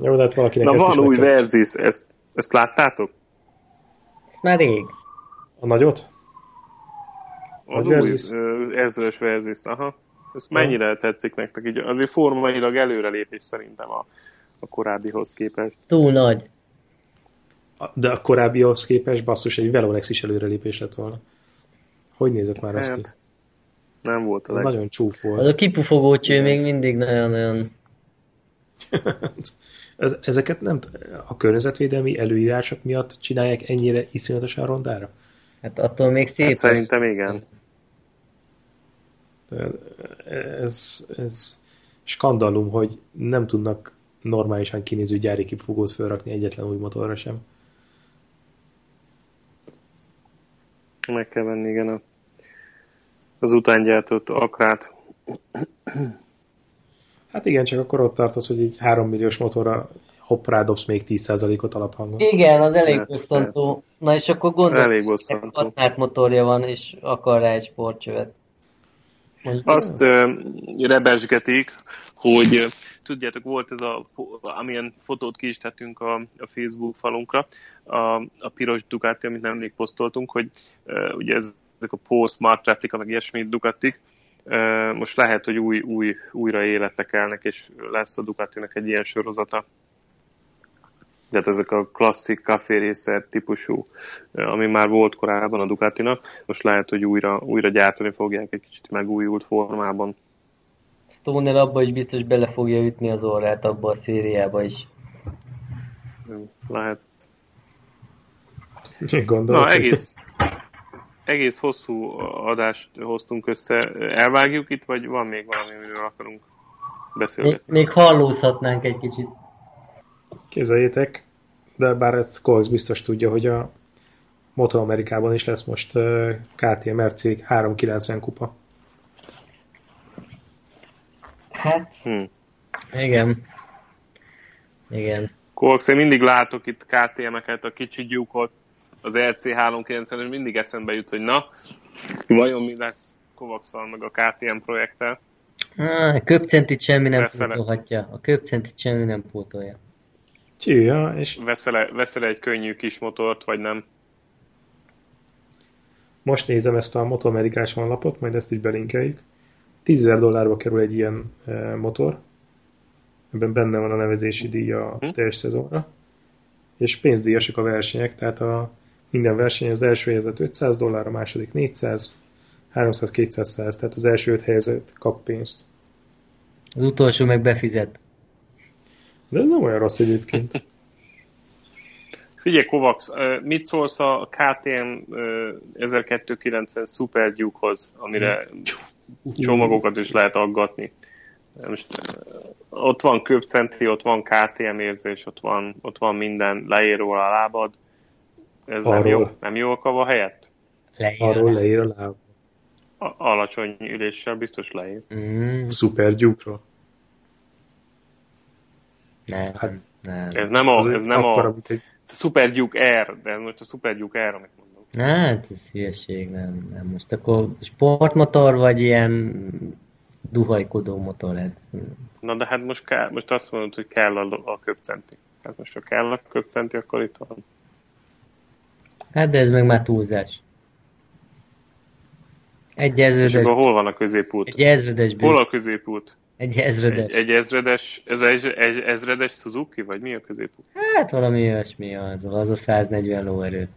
Jó, de hát valakinek Na van új Verzis, ezt, ezt láttátok? Ezt már rég. A nagyot? Az, az új ezres Verzis, aha. Ez mennyire tetszik nektek? Így azért formailag előrelépés szerintem a, a korábbihoz képest. Túl nagy. De a korábbihoz képest basszus egy Velonex is előrelépés lett volna. Hogy nézett már az hát, ki? Nem volt a leg... Nagyon csúf volt. Az a kipufogó cső még mindig nagyon-nagyon... Ezeket nem a környezetvédelmi előírások miatt csinálják ennyire iszonyatosan rondára? Hát attól még szép. Hát szerintem igen. Ez, ez skandalum, hogy nem tudnak normálisan kinéző gyári kipufogót felrakni egyetlen új motorra sem. Meg kell venni, igen, a, az utángyártott akrát. Hát igen, csak akkor ott tartasz, hogy egy 3 milliós motorra hopp rádobsz még 10%-ot alaphangon. Igen, az elég hát, bosszantó. Na és akkor gondolj, hogy használt motorja van, és akar rá egy sportcsövet. Azt uh, rebesgetik, hogy tudjátok, volt ez a, amilyen fotót ki is tettünk a, a Facebook falunkra, a, a piros Ducati, amit nemrég posztoltunk, hogy uh, ugye ez, ezek a Post Smart replika, meg ilyesmi Ducatik, uh, most lehet, hogy új, új, újra életre kelnek, és lesz a Ducatinak egy ilyen sorozata. Tehát ezek a klasszik kaférészer típusú, ami már volt korábban a Ducatinak, most lehet, hogy újra, újra gyártani fogják egy kicsit megújult formában. Stoner abba is biztos bele fogja ütni az orrát abba a szériába is. Lehet. Gondolod, Na, egész, egész hosszú adást hoztunk össze. Elvágjuk itt, vagy van még valami, amiről akarunk beszélni? Még, még hallózhatnánk egy kicsit. Képzeljétek, de bár ez Cox biztos tudja, hogy a Moto Amerikában is lesz most KTM RC 390 kupa. Hát, hmm. igen. Igen. Cox, én mindig látok itt KTM-eket, a kicsi gyúkot, az RC390, és mindig eszembe jut, hogy na, vajon mi lesz kovacs meg a KTM projekttel? Ah, a köpcentit semmi nem Veszele. pótolhatja. A köpcentit semmi nem pótolja. Csíja, és... Veszel-e, veszel egy könnyű kis motort, vagy nem? Most nézem ezt a Motoamerikás honlapot, majd ezt is belinkeljük. 10 dollárba kerül egy ilyen e, motor. Ebben benne van a nevezési díj a hm? teljes szezonra. És pénzdíjasok a versenyek, tehát a minden verseny az első helyzet 500 dollár, a második 400, 300, 200, 100, tehát az első öt helyzet kap pénzt. Az utolsó meg befizet. De nem olyan rossz egyébként. Figyelj, Kovacs, mit szólsz a KTM 1290 Super Duke-hoz, amire csomagokat is lehet aggatni? Most, ott van köpcentri, ott van KTM érzés, ott van, ott van minden leíró a lábad. Ez Arról. nem jó, nem jó a kava helyett? Leír Arról leír a lábad. A, alacsony üléssel biztos leír. Mm. Super Duke-ról. Nem, Hát, nem. Ez nem a, ez nem akkora, a, ez a Super Duke Air, de ez most a Super Duke Air, amit mondom. Hát, ez hülyeség, nem, nem. Most akkor sportmotor, vagy ilyen duhajkodó motor ez? Na de hát most, kell, most azt mondod, hogy kell a, a köpcenti. Hát most ha kell a köpcenti, akkor itt van. Hát, de ez meg már túlzás. Egy És ezredes, akkor hol van a középút? egy ezredes, Hol bő, a középút? egy Egy, ezredes. egy ezredes, ez egy, egy ezredes Suzuki, vagy mi a középút? Hát valami olyasmi az, az a 140 lóerő.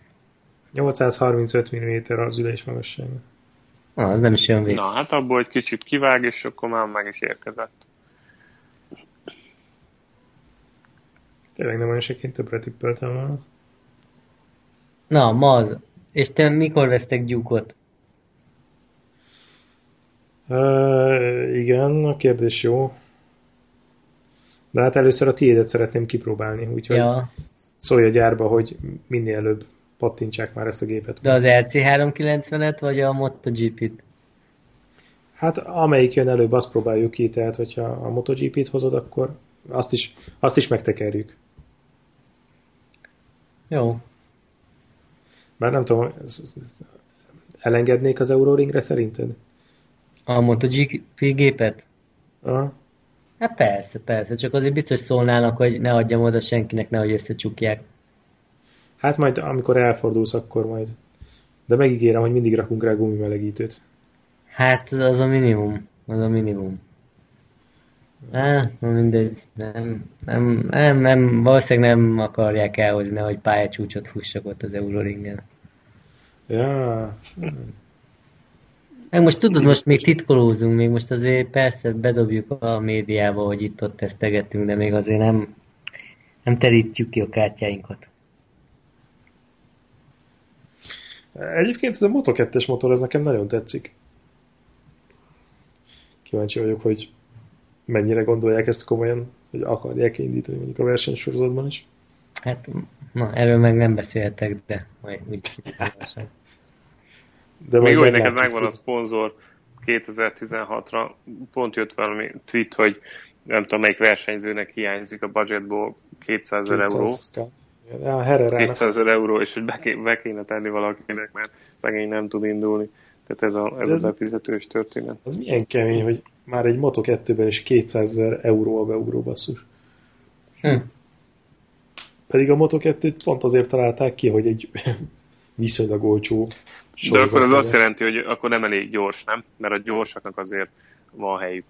835 mm az ülés magassága. Ah, az nem is olyan Na, hát abból egy kicsit kivág, és akkor már meg is érkezett. Tényleg nem olyan seként többre tippeltem volna. Na, Maz, és te mikor vesztek gyúkot? Uh, igen, a kérdés jó. De hát először a tiédet szeretném kipróbálni, úgyhogy. Ja, szólj a gyárba, hogy minél előbb pattintsák már ezt a gépet. de az RC390-et, vagy a MotoGP-t? Hát amelyik jön előbb, azt próbáljuk ki, tehát hogyha a MotoGP-t hozod, akkor azt is, azt is megtekerjük. Jó. Bár nem tudom, elengednék az Euroringre szerinted? A MotoGP gépet? Aha. Hát persze, persze, csak azért biztos szólnának, hogy ne adjam oda senkinek, nehogy összecsukják. Hát majd amikor elfordulsz, akkor majd. De megígérem, hogy mindig rakunk rá gumimelegítőt. Hát az a minimum, az a minimum. Á, na mindegy, nem, nem, nem, nem, valószínűleg nem akarják elhozni, hogy pályacsúcsot fussak ott az Euroringen. Ja, Meg most tudod, most még titkolózunk, még most azért persze bedobjuk a médiába, hogy itt-ott tesztegetünk, de még azért nem, nem terítjük ki a kártyáinkat. Egyébként ez a Moto 2-es motor, ez nekem nagyon tetszik. Kíváncsi vagyok, hogy mennyire gondolják ezt komolyan, hogy akarják indítani mondjuk a versenysorozatban is. Hát, na, erről meg nem beszéltek, de majd úgy De Még úgy neked megvan a szponzor 2016-ra, pont jött valami tweet, hogy nem tudom, melyik versenyzőnek hiányzik a budgetból 200 ezer euró. 200 k. Ja, Herrerának. 200 ezer euró, és hogy be, ké, be kéne tenni valakinek, mert szegény nem tud indulni. Tehát ez a, ez a ez- befizetős történet. Az milyen kemény, hogy már egy Moto 2-ben is 200 ezer euró a beugró basszus. Hm. Pedig a Moto 2-t pont azért találták ki, hogy egy viszonylag olcsó De akkor az azt jelenti, hogy akkor nem elég gyors, nem? Mert a gyorsaknak azért van helyük.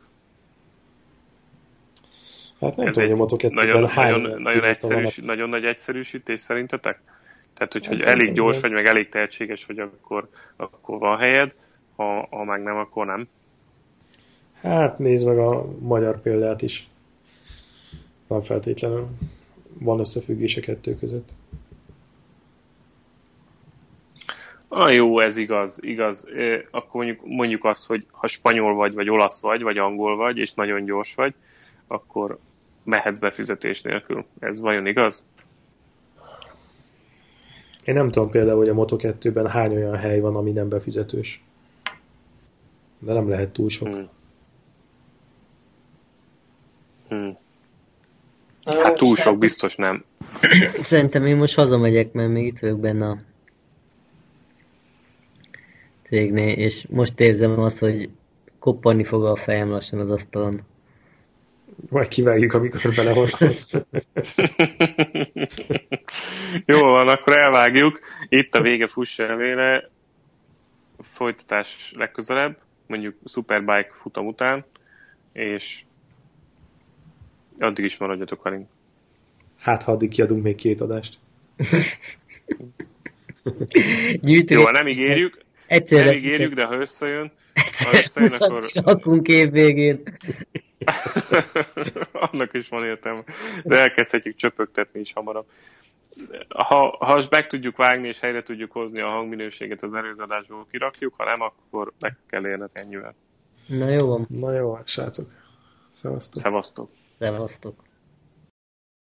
Hát nem Ez tudom, a 2-ben nagyon, hány nagyon, nagyon, egyszerűs, nagyon nagy egyszerűsítés szerintetek? Tehát, hogy, Hát elég gyors igen. vagy, meg elég tehetséges vagy, akkor, akkor van helyed, ha, ha meg nem, akkor nem. Hát nézd meg a magyar példát is. Nem feltétlenül van összefüggés a kettő között. Ah, jó, ez igaz, igaz. Akkor mondjuk, mondjuk azt, hogy ha spanyol vagy, vagy olasz vagy, vagy angol vagy, és nagyon gyors vagy, akkor mehetsz befizetés nélkül. Ez vajon igaz? Én nem tudom például, hogy a Moto 2-ben hány olyan hely van, ami nem befizetős. De nem lehet túl sok. Hmm. Hmm. Hát túl sok biztos nem. Szerintem én most hazamegyek, mert még itt vagyok benne a cégnél, és most érzem azt, hogy koppanni fog a fejem lassan az asztalon. Majd kivágjuk, amikor belehorkolsz. Jó van, akkor elvágjuk. Itt a vége fuss el vele. Folytatás legközelebb, mondjuk Superbike futam után, és addig is maradjatok velünk. Hát, ha addig kiadunk még két adást. Jó, nem ígérjük, egyszerre nem ígérjük, de ha összejön, összejön, akkor rakunk év végén. annak is van értelme. De elkezdhetjük csöpögtetni is hamarabb. Ha, ha azt meg tudjuk vágni és helyre tudjuk hozni a hangminőséget az előző adásból kirakjuk, ha nem, akkor meg kell élned ennyivel. Na jó van, Na jó, hát srácok. Szevasztok. Szevasztok! szevasztok.